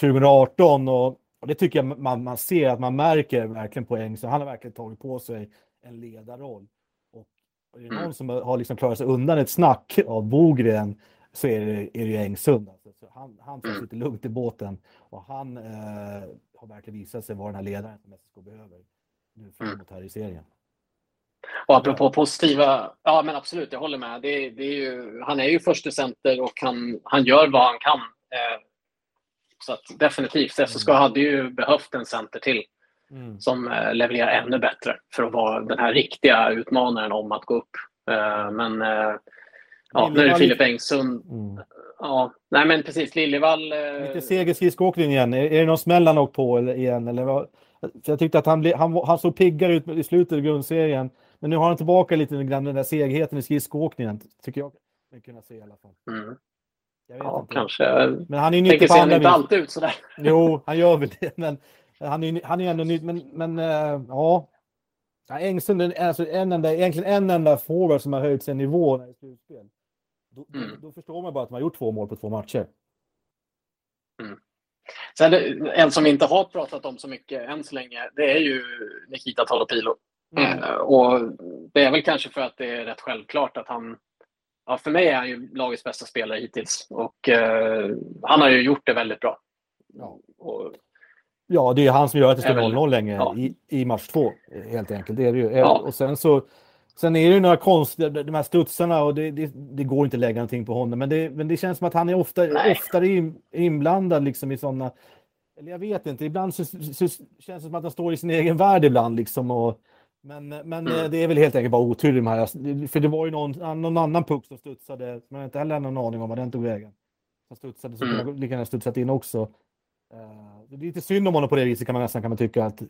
2018 och, och det tycker jag man, man ser att man märker verkligen poäng. Så han har verkligen tagit på sig en ledarroll. Och är det någon mm. som har liksom klarat sig undan ett snack av Bogren så är det, är det Engsund. Alltså. Så han, han tar lite lugnt i båten och han eh, har verkligen visat sig vara den här ledaren som SSK behöver nu framåt här i serien. Och apropå positiva, ja men absolut, jag håller med. Det, det är ju, han är ju första center och han, han gör vad han kan. Eh, så att definitivt, SSK mm. hade ju behövt en center till mm. som eh, levererar ännu bättre för att vara den här riktiga utmanaren om att gå upp. Eh, men eh, ja, nu är det Filip Engsund. Mm. Ja, nej men precis. Liljevall... Eh... Lite seger skridskoåkning igen. Är, är det någon smäll han åkt på igen? Eller vad? Jag tyckte att han, ble, han, han såg piggare ut i slutet av grundserien. Men nu har han tillbaka lite grann den där segheten i skridskoåkningen. Tycker jag mig kunna se i alla fall. Mm. ja, inte. kanske. Men han är nyttig på andra inte alltid ut sådär. Jo, han gör väl det. Men han är, han är ändå nytt. Men, men uh, ja. Engsund är alltså en enda, egentligen en enda forward som har höjt sin nivå när det är slutspel. Då, mm. då, förstår man bara att man har gjort två mål på två matcher. Mm. Sen, en som vi inte har pratat om så mycket än så länge, det är ju Nikita Tolopilo. Mm. Eh, och det är väl kanske för att det är rätt självklart att han, ja, för mig är han ju lagets bästa spelare hittills och eh, han har ju gjort det väldigt bra. Ja, och, ja det är han som gör att det står 0-0 länge ja. i, i match två, helt enkelt. Det är det ju. Ja. Och sen så Sen är det några konstiga, de här studsarna och det, det, det, går inte att lägga någonting på honom. Men det, men det känns som att han är ofta, oftare inblandad liksom i sådana... Eller jag vet inte, ibland så, så, så, känns det som att han står i sin egen värld ibland. Liksom och, men men mm. det är väl helt enkelt bara otur de här. För det var ju någon, någon annan puck som studsade, men jag har inte heller någon aning om vad den tog vägen. Som studsade, så mm. kunde lika gärna studsat in också. Uh, det är lite synd om honom på det viset kan man nästan kan man tycka. att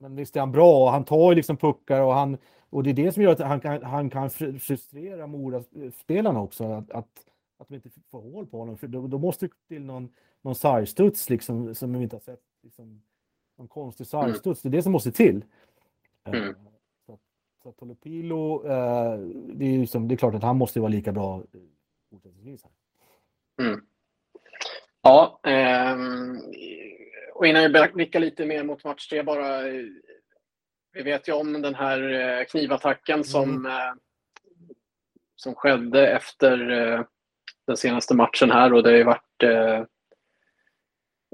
men visst är han bra och han tar ju liksom puckar och han och det är det som gör att han kan, han kan frustrera Mora-spelarna också. Att, att, att de inte får hål på honom. För då, då måste det till någon, någon sargstuds liksom, som vi inte har sett. Liksom, någon konstig sargstuds. Det är det som måste till. Eh, mm. Så, så Tolopilo, eh, det, är liksom, det är klart att han måste vara lika bra fortsättningsvis. Mm. Ja, ehm, och innan vi blickar lite mer mot match tre bara. Vi vet ju om den här eh, knivattacken som, mm. Eh, som skedde efter eh, den senaste matchen här och det har ju varit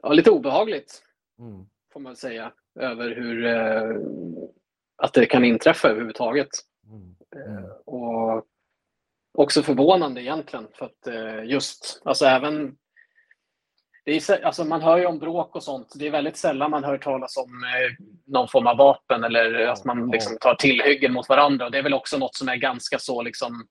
ja, lite obehagligt, mm. får man säga, över hur att det kan inträffa överhuvudtaget. Mm. Mm. Och också förvånande egentligen för att just, alltså även det är, alltså man hör ju om bråk och sånt. Det är väldigt sällan man hör talas om eh, någon form av vapen eller att man liksom tar tillhyggen mot varandra. Och det är väl också något som är ganska så liksom...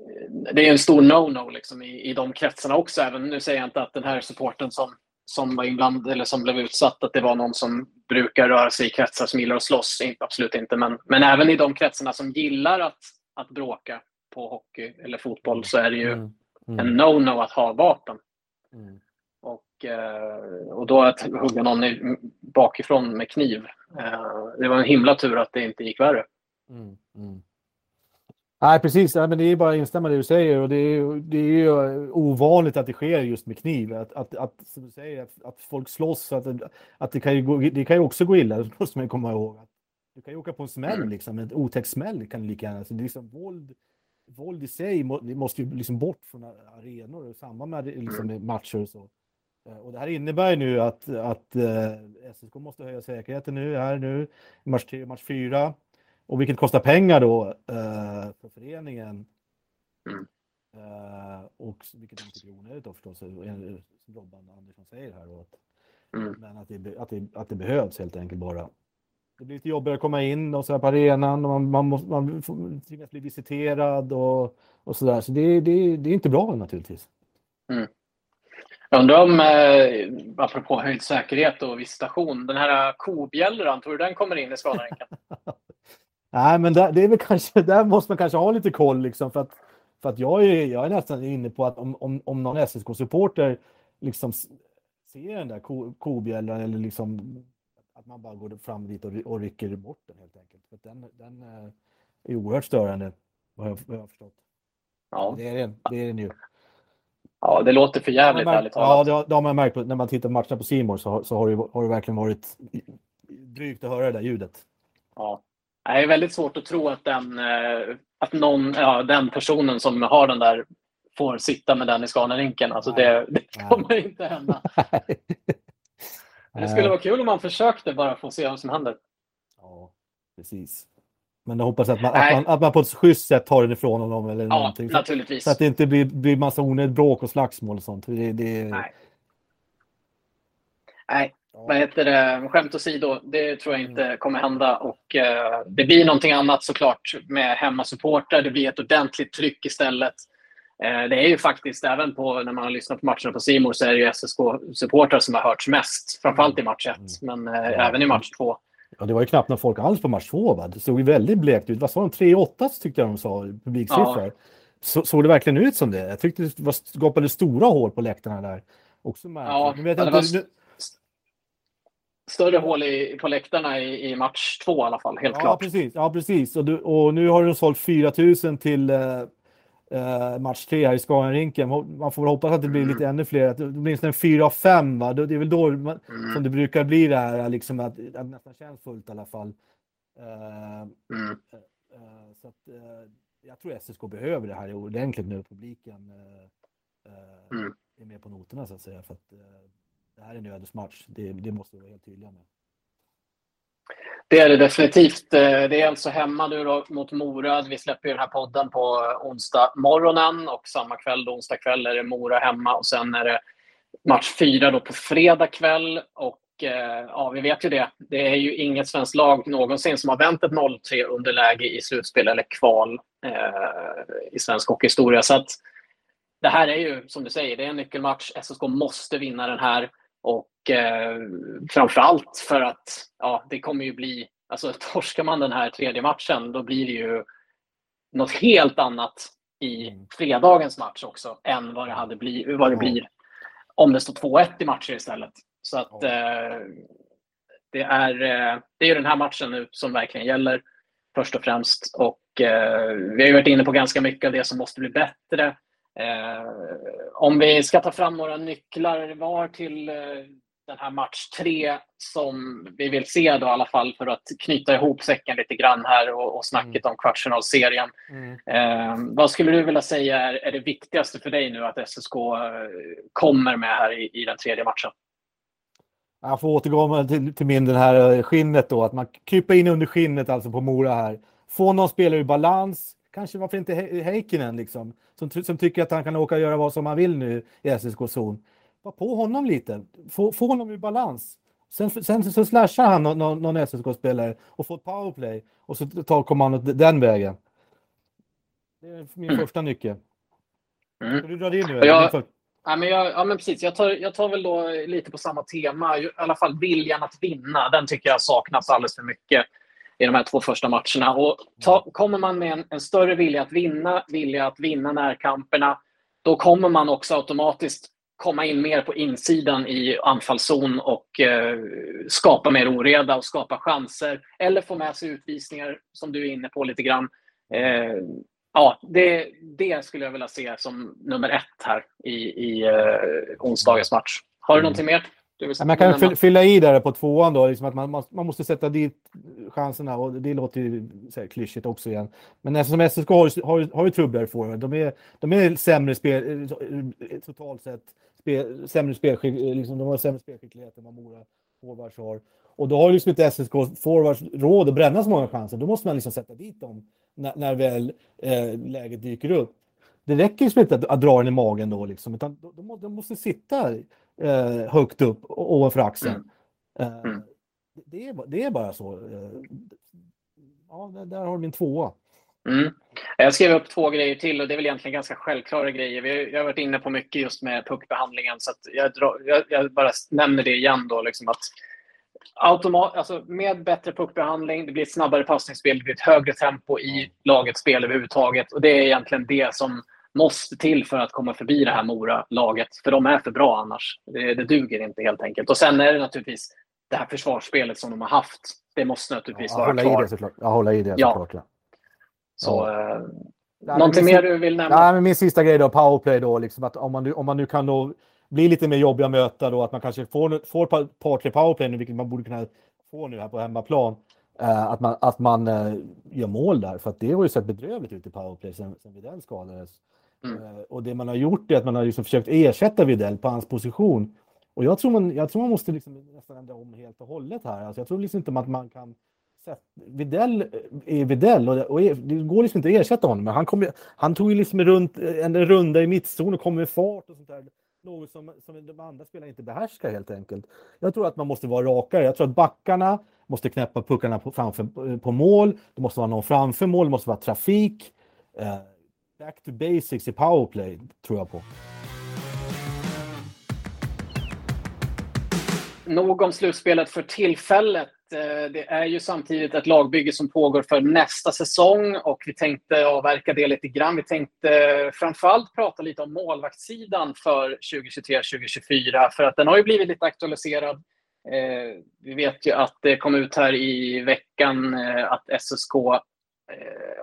Eh, det är en stor no-no liksom i, i de kretsarna också. Även, nu säger jag inte att den här supporten som, som var inblandad eller som blev utsatt, att det var någon som brukar röra sig i kretsar som gillar att slåss. Absolut inte. Men, men även i de kretsarna som gillar att, att bråka på hockey eller fotboll så är det ju mm. Mm. en no-no att ha vapen. Mm. Och och, eh, och då att hugga någon bakifrån med kniv. Eh, det var en himla tur att det inte gick värre. Mm, mm. Nej, precis. Ja, men det är bara att instämma i det du säger. Och det, är, det är ju ovanligt att det sker just med kniv. Att, att, att som du säger, att, att folk slåss. Att, att det, kan ju gå, det kan ju också gå illa, det måste man komma ihåg. Du kan ju åka på en smäll, mm. liksom. En otäck smäll kan lika gärna. Så det är liksom våld, våld i sig måste ju liksom bort från arenor i samband med liksom, mm. matcher och så. Eh, och det här innebär nu att, att eh, SSK måste höja säkerheten nu, här nu, match 3 match 4. Och vilket kostar pengar då eh, för föreningen. Mm. Eh, och vilket inte är onödigt då förstås, som Robban Andersson säger här. Då, att, mm. Men att det, att, det, att det behövs helt enkelt bara. Det blir lite jobbigare att komma in och så här på arenan och man, man, måste, man tvingas bli visiterad och, och så där. Så det, det, det är inte bra naturligtvis. Mm. Jag undrar om, eh, apropå höjd säkerhet och visitation, den här kobjällran, tror du den kommer in i skadanrinken? Nej, men där, det är väl kanske, där måste man kanske ha lite koll liksom för att, för att jag, är, jag är nästan inne på att om, om, om någon SSK-supporter liksom ser den där ko, kobjällan eller liksom att man bara går fram dit och, och rycker bort den helt enkelt. För den, den eh, är oerhört störande, vad jag, vad jag har förstått. Ja. Det är den, det är den ju. Ja, det låter för jävligt märkt, ärligt talat. Ja, det har, det har man märkt när man tittar på matcherna på Simor så, så har, det, har det verkligen varit drygt att höra det där ljudet. Ja. Det är väldigt svårt att tro att den, eh, att någon, ja, den personen som har den där får sitta med den i Scanarinken. Alltså det, det kommer Nej. inte hända. det skulle vara kul om man försökte bara få se vad som händer. Ja, precis. Men jag hoppas att man, att man, att man, på ett schysst sätt tar den ifrån honom. Eller ja, någonting. naturligtvis. Så att det inte blir, blir massa onödigt bråk och slagsmål och sånt. Det, det... Nej. Nej, vad heter det, skämt åsido, det tror jag inte mm. kommer hända. Och, eh, det blir någonting annat såklart med hemmasupportrar. Det blir ett ordentligt tryck istället. Eh, det är ju faktiskt, även på, när man har lyssnat på matcherna på Simor så är det ju SSK-supportrar som har hörts mest. Framförallt i match 1, mm. men eh, ja. även i match 2. Ja, det var ju knappt några folk alls på match 2. Va? Det såg ju väldigt blekt ut. Vad sa de? 3-8 tyckte jag de sa, publiksiffror. Ja. Så, såg det verkligen ut som det? Jag tyckte det var, skapade stora hål på läktarna där. Också märkligt. Ja, vet inte, var större hål i, på läktarna i, i match två i alla fall, helt ja, klart. Precis, ja, precis. Och, du, och nu har du sålt 4 000 till eh, eh, match tre här i Scaniarinken. Man får väl hoppas att det blir mm. lite ännu fler, att en 4 av 5. Va? Det är väl då man, mm. som det brukar bli det här, liksom att, att det nästan känns fullt i alla fall. Uh, mm. uh, så att, uh, jag tror SSK behöver det här ordentligt nu, publiken mm. är med på noterna så att säga. För att, det här är en ödesmatch. Det, det måste vi vara helt tydliga med. Det är det definitivt. Eh, det är alltså hemma nu då mot Mora. Vi släpper den här podden på onsdag morgonen och samma kväll, då, onsdag kväll, är det Mora hemma och sen är det match fyra då på fredag kväll. Och eh, ja, vi vet ju det. Det är ju inget svenskt lag någonsin som har vänt ett 0-3 underläge i slutspel eller kval eh, i svensk hockeyhistoria. Så att det här är ju, som du säger, det är en nyckelmatch. SSK måste vinna den här. Och eh, framförallt för att ja, det kommer ju bli, alltså torskar man den här tredje matchen då blir det ju något helt annat i mm. fredagens match också än vad det, hade bli, vad det blir om det står 2-1 i matcher istället. Så att eh, det, är, eh, det är ju den här matchen nu som verkligen gäller först och främst. Och eh, vi har ju varit inne på ganska mycket av det som måste bli bättre. Eh, om vi ska ta fram några nycklar var till eh, den här match tre som vi vill se då i alla fall för att knyta ihop säcken lite grann här och, och snacket mm. om kvartsfinalserien. Mm. Eh, vad skulle du vilja säga är, är, det viktigaste för dig nu att SSK eh, kommer med här i, i den tredje matchen? Jag får återgå till, till min den här skinnet då, att man kryper in under skinnet alltså på Mora här. Få någon spelare i balans, kanske varför inte Heikkinen liksom, som, som tycker att han kan åka och göra vad som han vill nu i SSK-zon. Var på honom lite, få, få honom i balans. Sen, sen så slashar han någon, någon, någon SSK-spelare och får ett powerplay och så tar kommandot den vägen. Det är min mm. första nyckel. Mm. Ska du dra din nu? Jag, ja, men jag, ja, men precis. Jag tar, jag tar väl då lite på samma tema. I alla fall viljan att vinna. Den tycker jag saknas alldeles för mycket i de här två första matcherna. Och ta, kommer man med en, en, större vilja att vinna, vilja att vinna närkamperna, då kommer man också automatiskt komma in mer på insidan i anfallszon och eh, skapa mer oreda och skapa chanser. Eller få med sig utvisningar, som du är inne på lite grann. Eh, ja, det, det skulle jag vilja se som nummer ett här i, i eh, onsdagens match. Har du mm. någonting mer? Ja, man kan fylla i där på tvåan då, liksom att man, man, måste sätta dit chanserna och det låter ju så här, klyschigt också igen. Men eftersom SSK har, har, har ju trubbel forward, de är, de är sämre spel, eh, totalt sett, spel, sämre spelskick, liksom, de har sämre spelskicklighet än vad Mora forwards har. Och då har liksom inte SSK forwards råd att bränna så många chanser. Då måste man liksom sätta dit dem när, när väl eh, läget dyker upp. Det räcker liksom inte att, att dra den i magen då, liksom, utan de, de, de måste sitta eh, högt upp ovanför axeln. Mm. Eh, mm. det, är, det är bara så. Eh, ja, där har du min tvåa. Mm. Jag skrev upp två grejer till och det är väl egentligen ganska självklara grejer. Vi har, jag har varit inne på mycket just med puckbehandlingen så jag, drar, jag, jag, bara nämner det igen då. Liksom att automat, alltså med bättre puckbehandling, det blir ett snabbare passningsspel, det blir ett högre tempo i lagets spel överhuvudtaget. Och det är egentligen det som måste till för att komma förbi det här Mora-laget. För de är för bra annars. Det, det duger inte helt enkelt. Och sen är det naturligtvis det här försvarsspelet som de har haft. Det måste naturligtvis ja, vara kvar. I det, såklart. Jag håller i det ja. såklart. Ja. Så, ja. Eh, Nej, någonting mer du vill nämna? Nej, men min sista grej då, powerplay då, liksom att om man, nu, om man nu kan då bli lite mer jobbiga att möta då, att man kanske får, får ett par, tre powerplay nu, vilket man borde kunna få nu här på hemmaplan. Uh, att man, att man uh, gör mål där, för att det har ju sett bedrövligt ut i powerplay sen, sen Widell skadades. Mm. Uh, och det man har gjort är att man har liksom försökt ersätta Widell på hans position. Och jag tror man, jag tror man måste liksom nästan ändra om helt och hållet här. Alltså jag tror liksom inte att man kan Videll är Videll och, och det går liksom inte att ersätta honom. Men han, kom, han tog ju liksom runt, en runda i mittzon och kom med fart och sånt där. Något som, som de andra spelarna inte behärskar helt enkelt. Jag tror att man måste vara rakare. Jag tror att backarna måste knäppa puckarna på, framför, eh, på mål. Det måste vara någon framför mål, det måste vara trafik. Eh, back to basics i powerplay tror jag på. Nog om slutspelet för tillfället. Eh, det är ju samtidigt ett lagbygge som pågår för nästa säsong och vi tänkte avverka det lite grann. Vi tänkte framförallt prata lite om målvaktssidan för 2023-2024 för att den har ju blivit lite aktualiserad. Eh, vi vet ju att det kom ut här i veckan eh, att SSK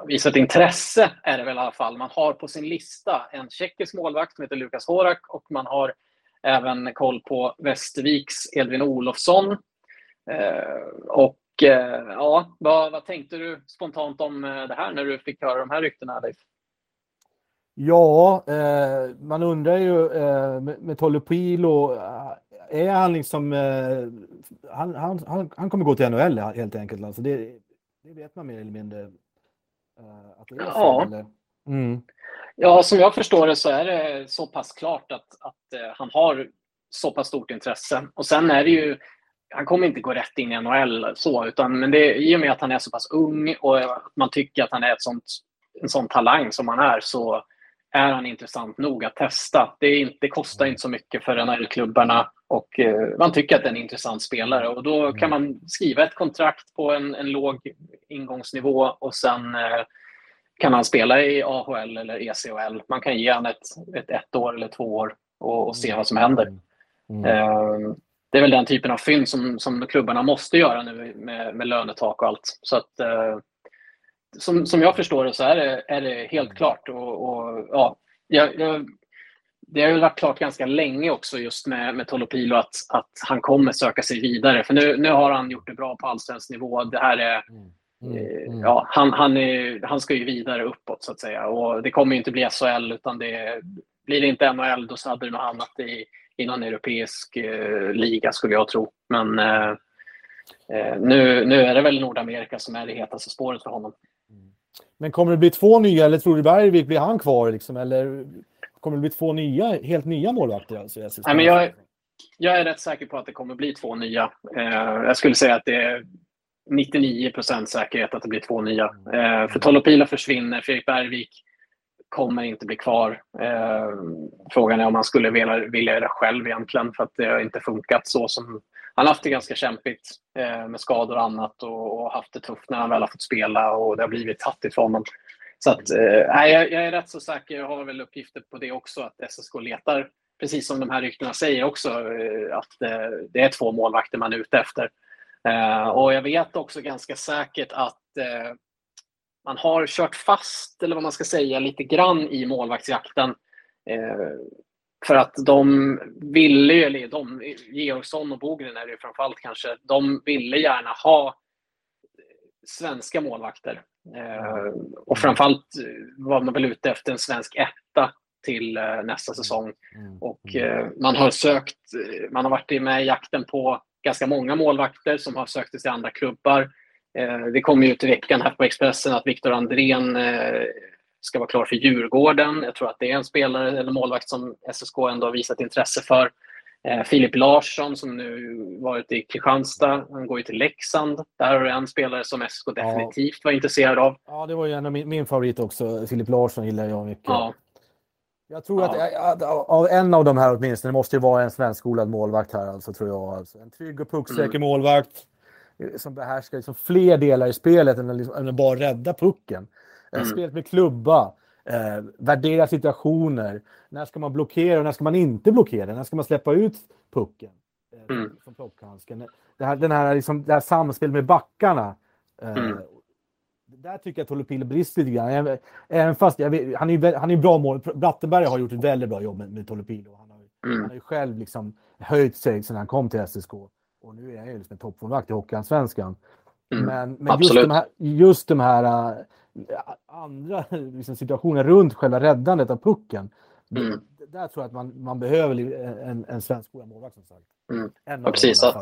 visat intresse, är det väl i alla fall. Man har på sin lista en tjeckisk målvakt som heter Lukas Horak och man har även koll på Västerviks Edvin Olofsson och eh, ja, vad, vad, tänkte du spontant om eh, det här när du fick höra de här ryktena, Leif? Ja, eh, man undrar ju eh, med, med Tolopilo, är han liksom... Eh, han, han, han, kommer gå till NHL helt enkelt. Alltså det, det vet man mer eller mindre. Eh, att det är ja. Så, eller? Mm. ja, som jag förstår det så är det så pass klart att, att han har så pass stort intresse. Och sen är det ju han kommer inte gå rätt in i NHL så, utan men det, i och med att han är så pass ung och man tycker att han är ett sånt, en sån talang som han är så är han intressant nog att testa. Det, inte, det kostar inte så mycket för NHL-klubbarna och eh, man tycker att det är en intressant spelare och då kan man skriva ett kontrakt på en, en låg ingångsnivå och sen eh, kan han spela i AHL eller ECHL. Man kan ge honom ett, ett, ett år eller två år och, och se vad som händer. Mm. Uh, det är väl den typen av fynd som, som klubbarna måste göra nu med, med lönetak och allt. Så att, eh, som, som jag förstår det så är det, är det helt klart. Och, och ja, jag, jag, det har ju varit klart ganska länge också just med, med Tolopilo att, att han kommer söka sig vidare. För nu, nu har han gjort det bra på allsvensk nivå. Det här är, mm. Mm. Eh, mm. Ja, han, han, är, han ska ju vidare uppåt så att säga. Och det kommer inte bli SHL utan det blir det inte NHL då så hade det något annat i, i någon europeisk eh, liga skulle jag tro. Men eh, eh, nu, nu är det väl Nordamerika som är det hetaste spåret för honom. Men kommer det bli två nya eller tror du Bergvik blir han kvar? Liksom, eller kommer det bli två nya, helt nya målvakter? Alltså, Nej, men jag, jag är rätt säker på att det kommer bli två nya. Eh, jag skulle säga att det är 99 procent säkerhet att det blir två nya. Eh, för Tolopila försvinner, Fredrik Bergvik kommer inte bli kvar. Eh, frågan är om han skulle vilja, vilja göra själv egentligen för att det har inte funkat så som han har haft det ganska kämpigt eh, med skador och annat och, och, haft det tufft när han väl har fått spela och det har blivit hattigt för honom. Så att, eh, jag, jag, är rätt så säker, jag har väl uppgifter på det också, att SSK letar precis som de här ryktena säger också, eh, att eh, det är två målvakter man är ute efter. Eh, och jag vet också ganska säkert att eh, man har kört fast, eller vad man ska säga, lite grann i målvaktsjakten. För att de ville ju, eller de, Georgsson och Bogren är det framförallt kanske, de ville gärna ha svenska målvakter. Eh, och framförallt var man väl ute efter en svensk etta till eh, nästa mm. säsong. Mm. Och eh, man har sökt, man har varit med i jakten på ganska många målvakter som har sökt sig till andra klubbar. Det kommer ut i veckan här på Expressen att Viktor Andrén ska vara klar för Djurgården. Jag tror att det är en spelare eller målvakt som SSK ändå har visat intresse för. Eh, Filip Larsson som nu varit i Kristianstad, han går ju till Leksand. Där har du en spelare som SSK definitivt var intresserad av. Ja, det var ju en av min, min favorit också. Filip Larsson gillar jag mycket. Ja. Jag tror ja. att av en av de här åtminstone, det måste ju vara en svenskskolad målvakt här alltså, tror jag. Alltså, en trygg och pucksäker mm. målvakt eh, som behärskar liksom fler delar i spelet än, liksom, än att bara rädda pucken. Eh, mm. Spelet med klubba, eh, värdera situationer. När ska man blockera och när ska man inte blockera? När ska man släppa ut pucken? Eh, mm. Som plockhandsken. Det här, den här, liksom, det här samspelet med backarna. Eh, mm. Där tycker jag att Tolopilo brister lite grann. Även fast vet, han är, han är bra mål. Brattenberg har gjort ett väldigt bra jobb med, med Tolopilo. Han har, mm. han har ju själv liksom höjt sig sedan han kom till SSK. Och nu är han ju liksom en toppmålvakt i Hockeyallsvenskan. Mm. Men, men just, de här, just de här andra liksom, situationer runt själva räddandet av pucken. Mm. Där tror jag att man, man behöver en, en svensk målvakt som sagt. Mm. Precis. Att,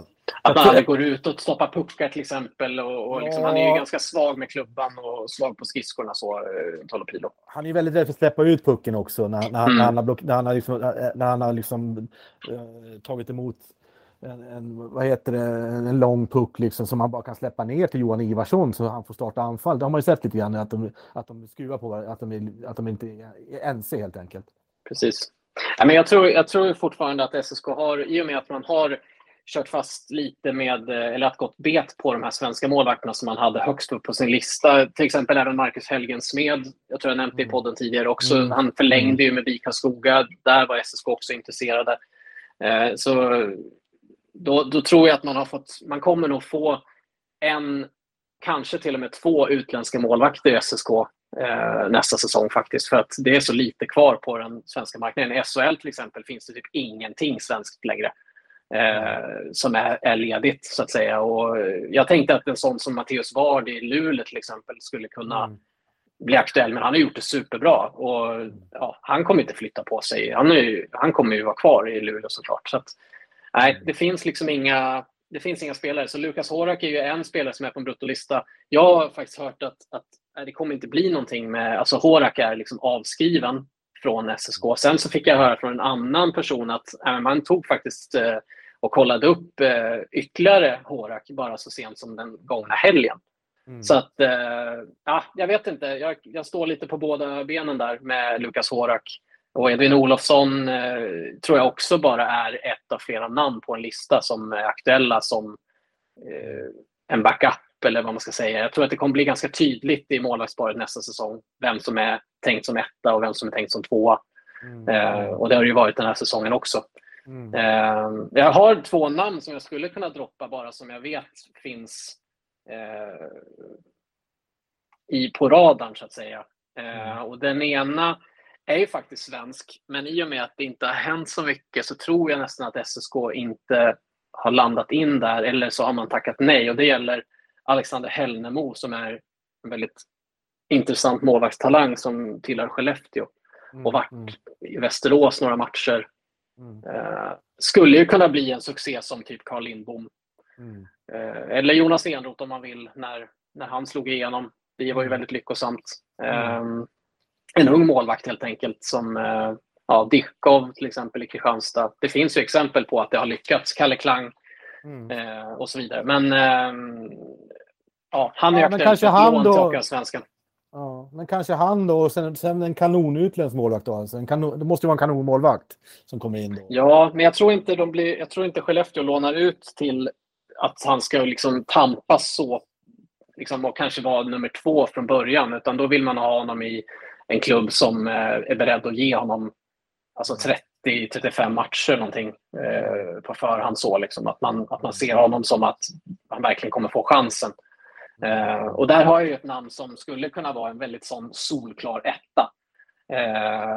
att man aldrig går ut och stoppar puckar till exempel. Och, och liksom, ja. Han är ju ganska svag med klubban och svag på skridskorna, så eh, Tolopilo. Han är väldigt rädd för att släppa ut pucken också när, när, mm. när han har, block, när han har, liksom, när han har liksom, äh, tagit emot en, en, vad heter det, en lång puck liksom, som man bara kan släppa ner till Johan Ivarsson så han får starta anfall. Det har man ju sett lite grann att de, att de skruvar på att de, att de inte är ense helt enkelt. Precis. Ja, men jag, tror, jag tror fortfarande att SSK har, i och med att man har kört fast lite med, eller att gått bet på de här svenska målvakterna som man hade högst upp på sin lista. Till exempel även Marcus Helgen Smed, jag tror jag nämnt det i mm. podden tidigare också. Mm. Han förlängde ju med Vika Skoga, där var SSK också intresserade. Eh, så då, då tror jag att man har fått, man kommer nog få en, kanske till och med två utländska målvakter i SSK eh, nästa säsong faktiskt. För att det är så lite kvar på den svenska marknaden. I SHL till exempel finns det typ ingenting svenskt längre. Eh, som är, är ledigt så att säga. Och jag tänkte att en sån som Matteus Ward i Luleå till exempel skulle kunna mm. bli aktuell, men han har gjort det superbra. Och, ja, han kommer inte flytta på sig. Han, är, han kommer ju vara kvar i Luleå såklart. Så att, Nej, det finns liksom inga, det finns inga spelare. Så Lukas Horak är ju en spelare som är på en bruttolista. Jag har faktiskt hört att, att det kommer inte bli någonting med... Alltså Horak är liksom avskriven från SSK. Sen så fick jag höra från en annan person att äh, man tog faktiskt eh, och kollade upp eh, ytterligare Horak bara så sent som den gångna helgen. Mm. Så att, eh, ja, jag vet inte. Jag, jag, står lite på båda benen där med Lukas Horak. Och Edvin Olofsson eh, tror jag också bara är ett av flera namn på en lista som är aktuella som eh, en backup eller vad man ska säga. Jag tror att det kommer bli ganska tydligt i målvaktsparet nästa säsong vem som är tänkt som etta och vem som är tänkt som tvåa. Mm. Eh, och det har ju varit den här säsongen också. Mm. Eh, jag har två namn som jag skulle kunna droppa bara som jag vet finns eh, i, på radarn så att säga. Eh, mm. och den ena är ju faktiskt svensk, men i och med att det inte har hänt så mycket så tror jag nästan att SSK inte har landat in där, eller så har man tackat nej. Och Det gäller Alexander Hellnemo som är en väldigt intressant målvaktstalang som tillhör Skellefteå mm, och varit mm. i Västerås några matcher. Mm. Eh, skulle ju kunna bli en succé som typ Carl Lindbom. Mm. Eh, eller Jonas Enroth om man vill, när, när han slog igenom. Det var ju mm. väldigt lyckosamt. Eh, en ung målvakt helt enkelt som eh, ja, Dickov till exempel i Kristianstad. Det finns ju exempel på att det har lyckats. Kalle Klang mm. eh, och så vidare. Men eh, ja, han är ja, aktuell för han lån till Hockeyallsvenskan. Ja, men kanske han då och sen, sen en kanonutländsk målvakt då. Alltså en kanon, det måste ju vara en kanonmålvakt som kommer in då. Ja, men jag tror inte de blir, jag tror inte Skellefteå lånar ut till att han ska liksom tampas så liksom, och kanske vara nummer två från början, utan då vill man ha honom i en klubb som eh, är beredd att ge honom alltså 30-35 matcher någonting eh, på förhand. Så, liksom, att, man, att man ser honom som att han verkligen kommer få chansen. Eh, och där har jag ju ett namn som skulle kunna vara en väldigt sån solklar etta.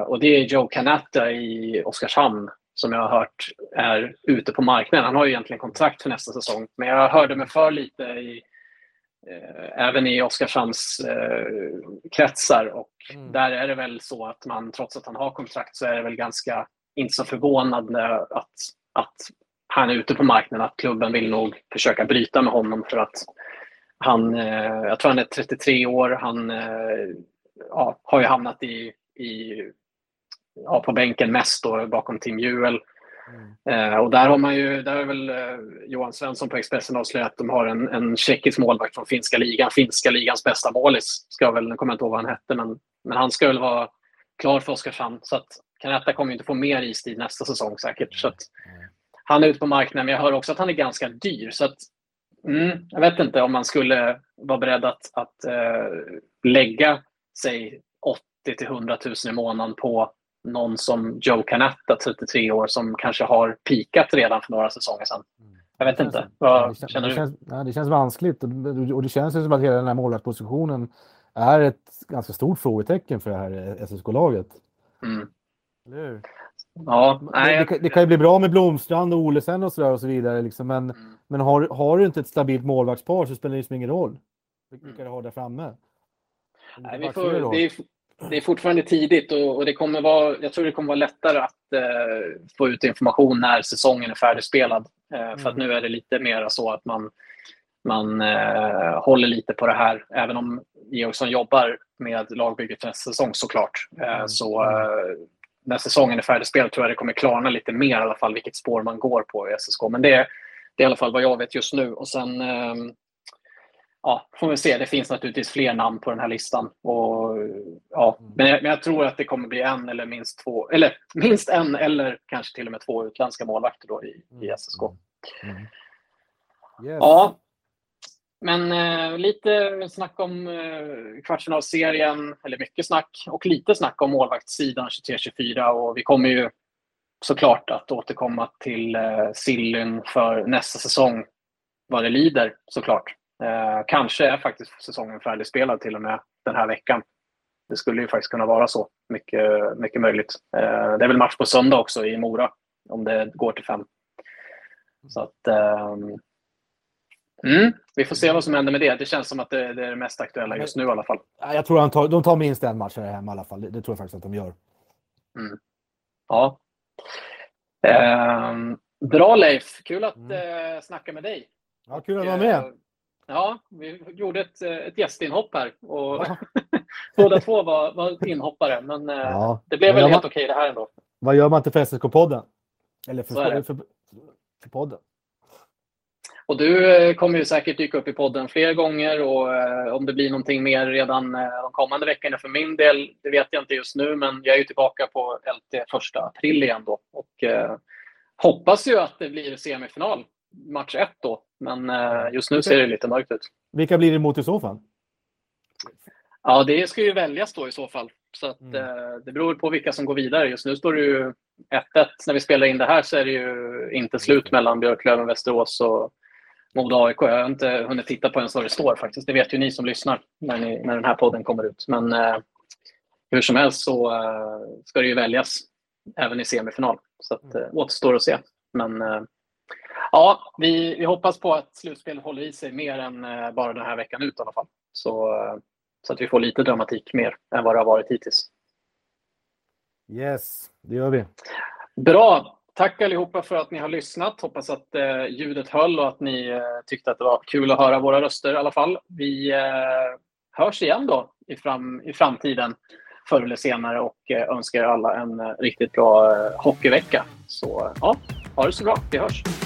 Och det är Joe Canatta i Oskarshamn som jag har hört är ute på marknaden. Han har ju egentligen kontrakt för nästa säsong, men jag hörde mig för lite i, även i Oskarshamns eh, kretsar och mm. där är det väl så att man, trots att han har kontrakt, så är det väl ganska inte så förvånande att, att han är ute på marknaden, att klubben vill nog försöka bryta med honom för att han, eh, jag tror han är 33 år, han eh, ja, har ju hamnat i, i ja, på bänken mest då, bakom Tim Juel. Mm. Eh, och där har man ju, där är väl eh, Johan Svensson på Expressen avslöjat att de har en, en tjeckisk målvakt från finska ligan. Finska ligans bästa målis, ska väl, jag kommer inte ihåg vad han hette, men, men han ska väl vara klar för Oskarshamn. Så att Canetta kommer inte få mer istid nästa säsong säkert. Så att, han är ute på marknaden, men jag hör också att han är ganska dyr. Så att, mm, jag vet inte om man skulle vara beredd att, att eh, lägga sig 80 till 100 000 i månaden på någon som Joe Canatta, 33 år, som kanske har pikat redan för några säsonger sedan. Jag vet inte. Vad det känns, känner du? Det känns, nej, det känns vanskligt och det känns som att hela den här målvaktspositionen är ett ganska stort frågetecken för det här SSK-laget. Mm. Eller hur? Ja, nej, det, det, det, kan ju bli bra med Blomstrand och Olesen och så, där och så vidare. Liksom. Men, mm. men har, har du inte ett stabilt målvaktspar så spelar det liksom ingen roll vilka Mm. du har där framme. Nej, vi får, det, är, det är fortfarande tidigt och, och, det kommer vara, jag tror det kommer vara lättare att eh, få ut information när säsongen är färdigspelad. Eh, mm. För att nu är det lite mer så att man, man eh, håller lite på det här. Även om Georgsson jobbar med lagbygget för nästa säsong såklart. Mm. Så eh, när säsongen är färdigspelad tror jag det kommer klarna lite mer i alla fall vilket spår man går på i SSK. Men det, det är i alla fall vad jag vet just nu. Och sen ehm, ja, får vi se. Det finns naturligtvis fler namn på den här listan. Och, ja, men, jag, men jag tror att det kommer bli en eller minst två, eller minst en eller kanske till och med två utländska målvakter då i, i SSK. Mm. Yes. Ja, men eh, lite snack om eh, kvartsfinalserien, eller mycket snack, och lite snack om målvaktssidan 23-24. Och vi kommer ju såklart att återkomma till eh, Sillyn för nästa säsong vad det lider såklart. Eh, kanske är faktiskt säsongen färdigspelad till och med den här veckan. Det skulle ju faktiskt kunna vara så. Mycket, mycket möjligt. Eh, det är väl match på söndag också i Mora om det går till fem. Så att, ehm, Mm, vi får se vad som händer med det. Det känns som att det, det är det mest aktuella just nu i alla fall. Jag tror att tar, de tar minst en match här hemma i alla fall. Det, det tror jag faktiskt att de gör. Mm. Ja. Ehm, bra Leif, kul att mm. eh, snacka med dig. Ja, kul att vara med. Eh, ja, vi gjorde ett, ett gästinhopp här och ja. båda två var, var inhoppare. Men eh, ja. det blev väl helt man, okej det här ändå. Vad gör man till för SSK-podden? Eller för, för, för, för podden? Och du eh, kommer ju säkert dyka upp i podden fler gånger och eh, om det blir någonting mer redan eh, de kommande veckorna för min del, det vet jag inte just nu, men jag är ju tillbaka på LT första april igen då och eh, hoppas ju att det blir semifinal, match ett då, men eh, just nu ser det lite mörkt ut. Vilka blir det emot i så fall? Ja, det ska ju väljas då i så fall. Så att, mm. eh, det beror på vilka som går vidare. Just nu står det ju 1-1. När vi spelar in det här så är det ju inte slut mellan Björklöven, Västerås och Modo AIK. Jag har inte hunnit titta på ens vad det står faktiskt. Det vet ju ni som lyssnar när, ni, när den här podden kommer ut. Men eh, hur som helst så eh, ska det ju väljas även i semifinal. Så att, eh, återstår att se. Men eh, ja, vi, vi hoppas på att slutspelet håller i sig mer än eh, bara den här veckan ut i alla fall. Så, eh, så att vi får lite dramatik mer än vad det har varit hittills. Yes, det gör vi. Bra. Tack allihopa för att ni har lyssnat. Hoppas att eh, ljudet höll och att ni eh, tyckte att det var kul att höra våra röster i alla fall. Vi eh, hörs igen då i, fram, i framtiden förr eller senare och eh, önskar alla en riktigt bra hockeyvecka. Så ja, ha det så bra. Vi hörs.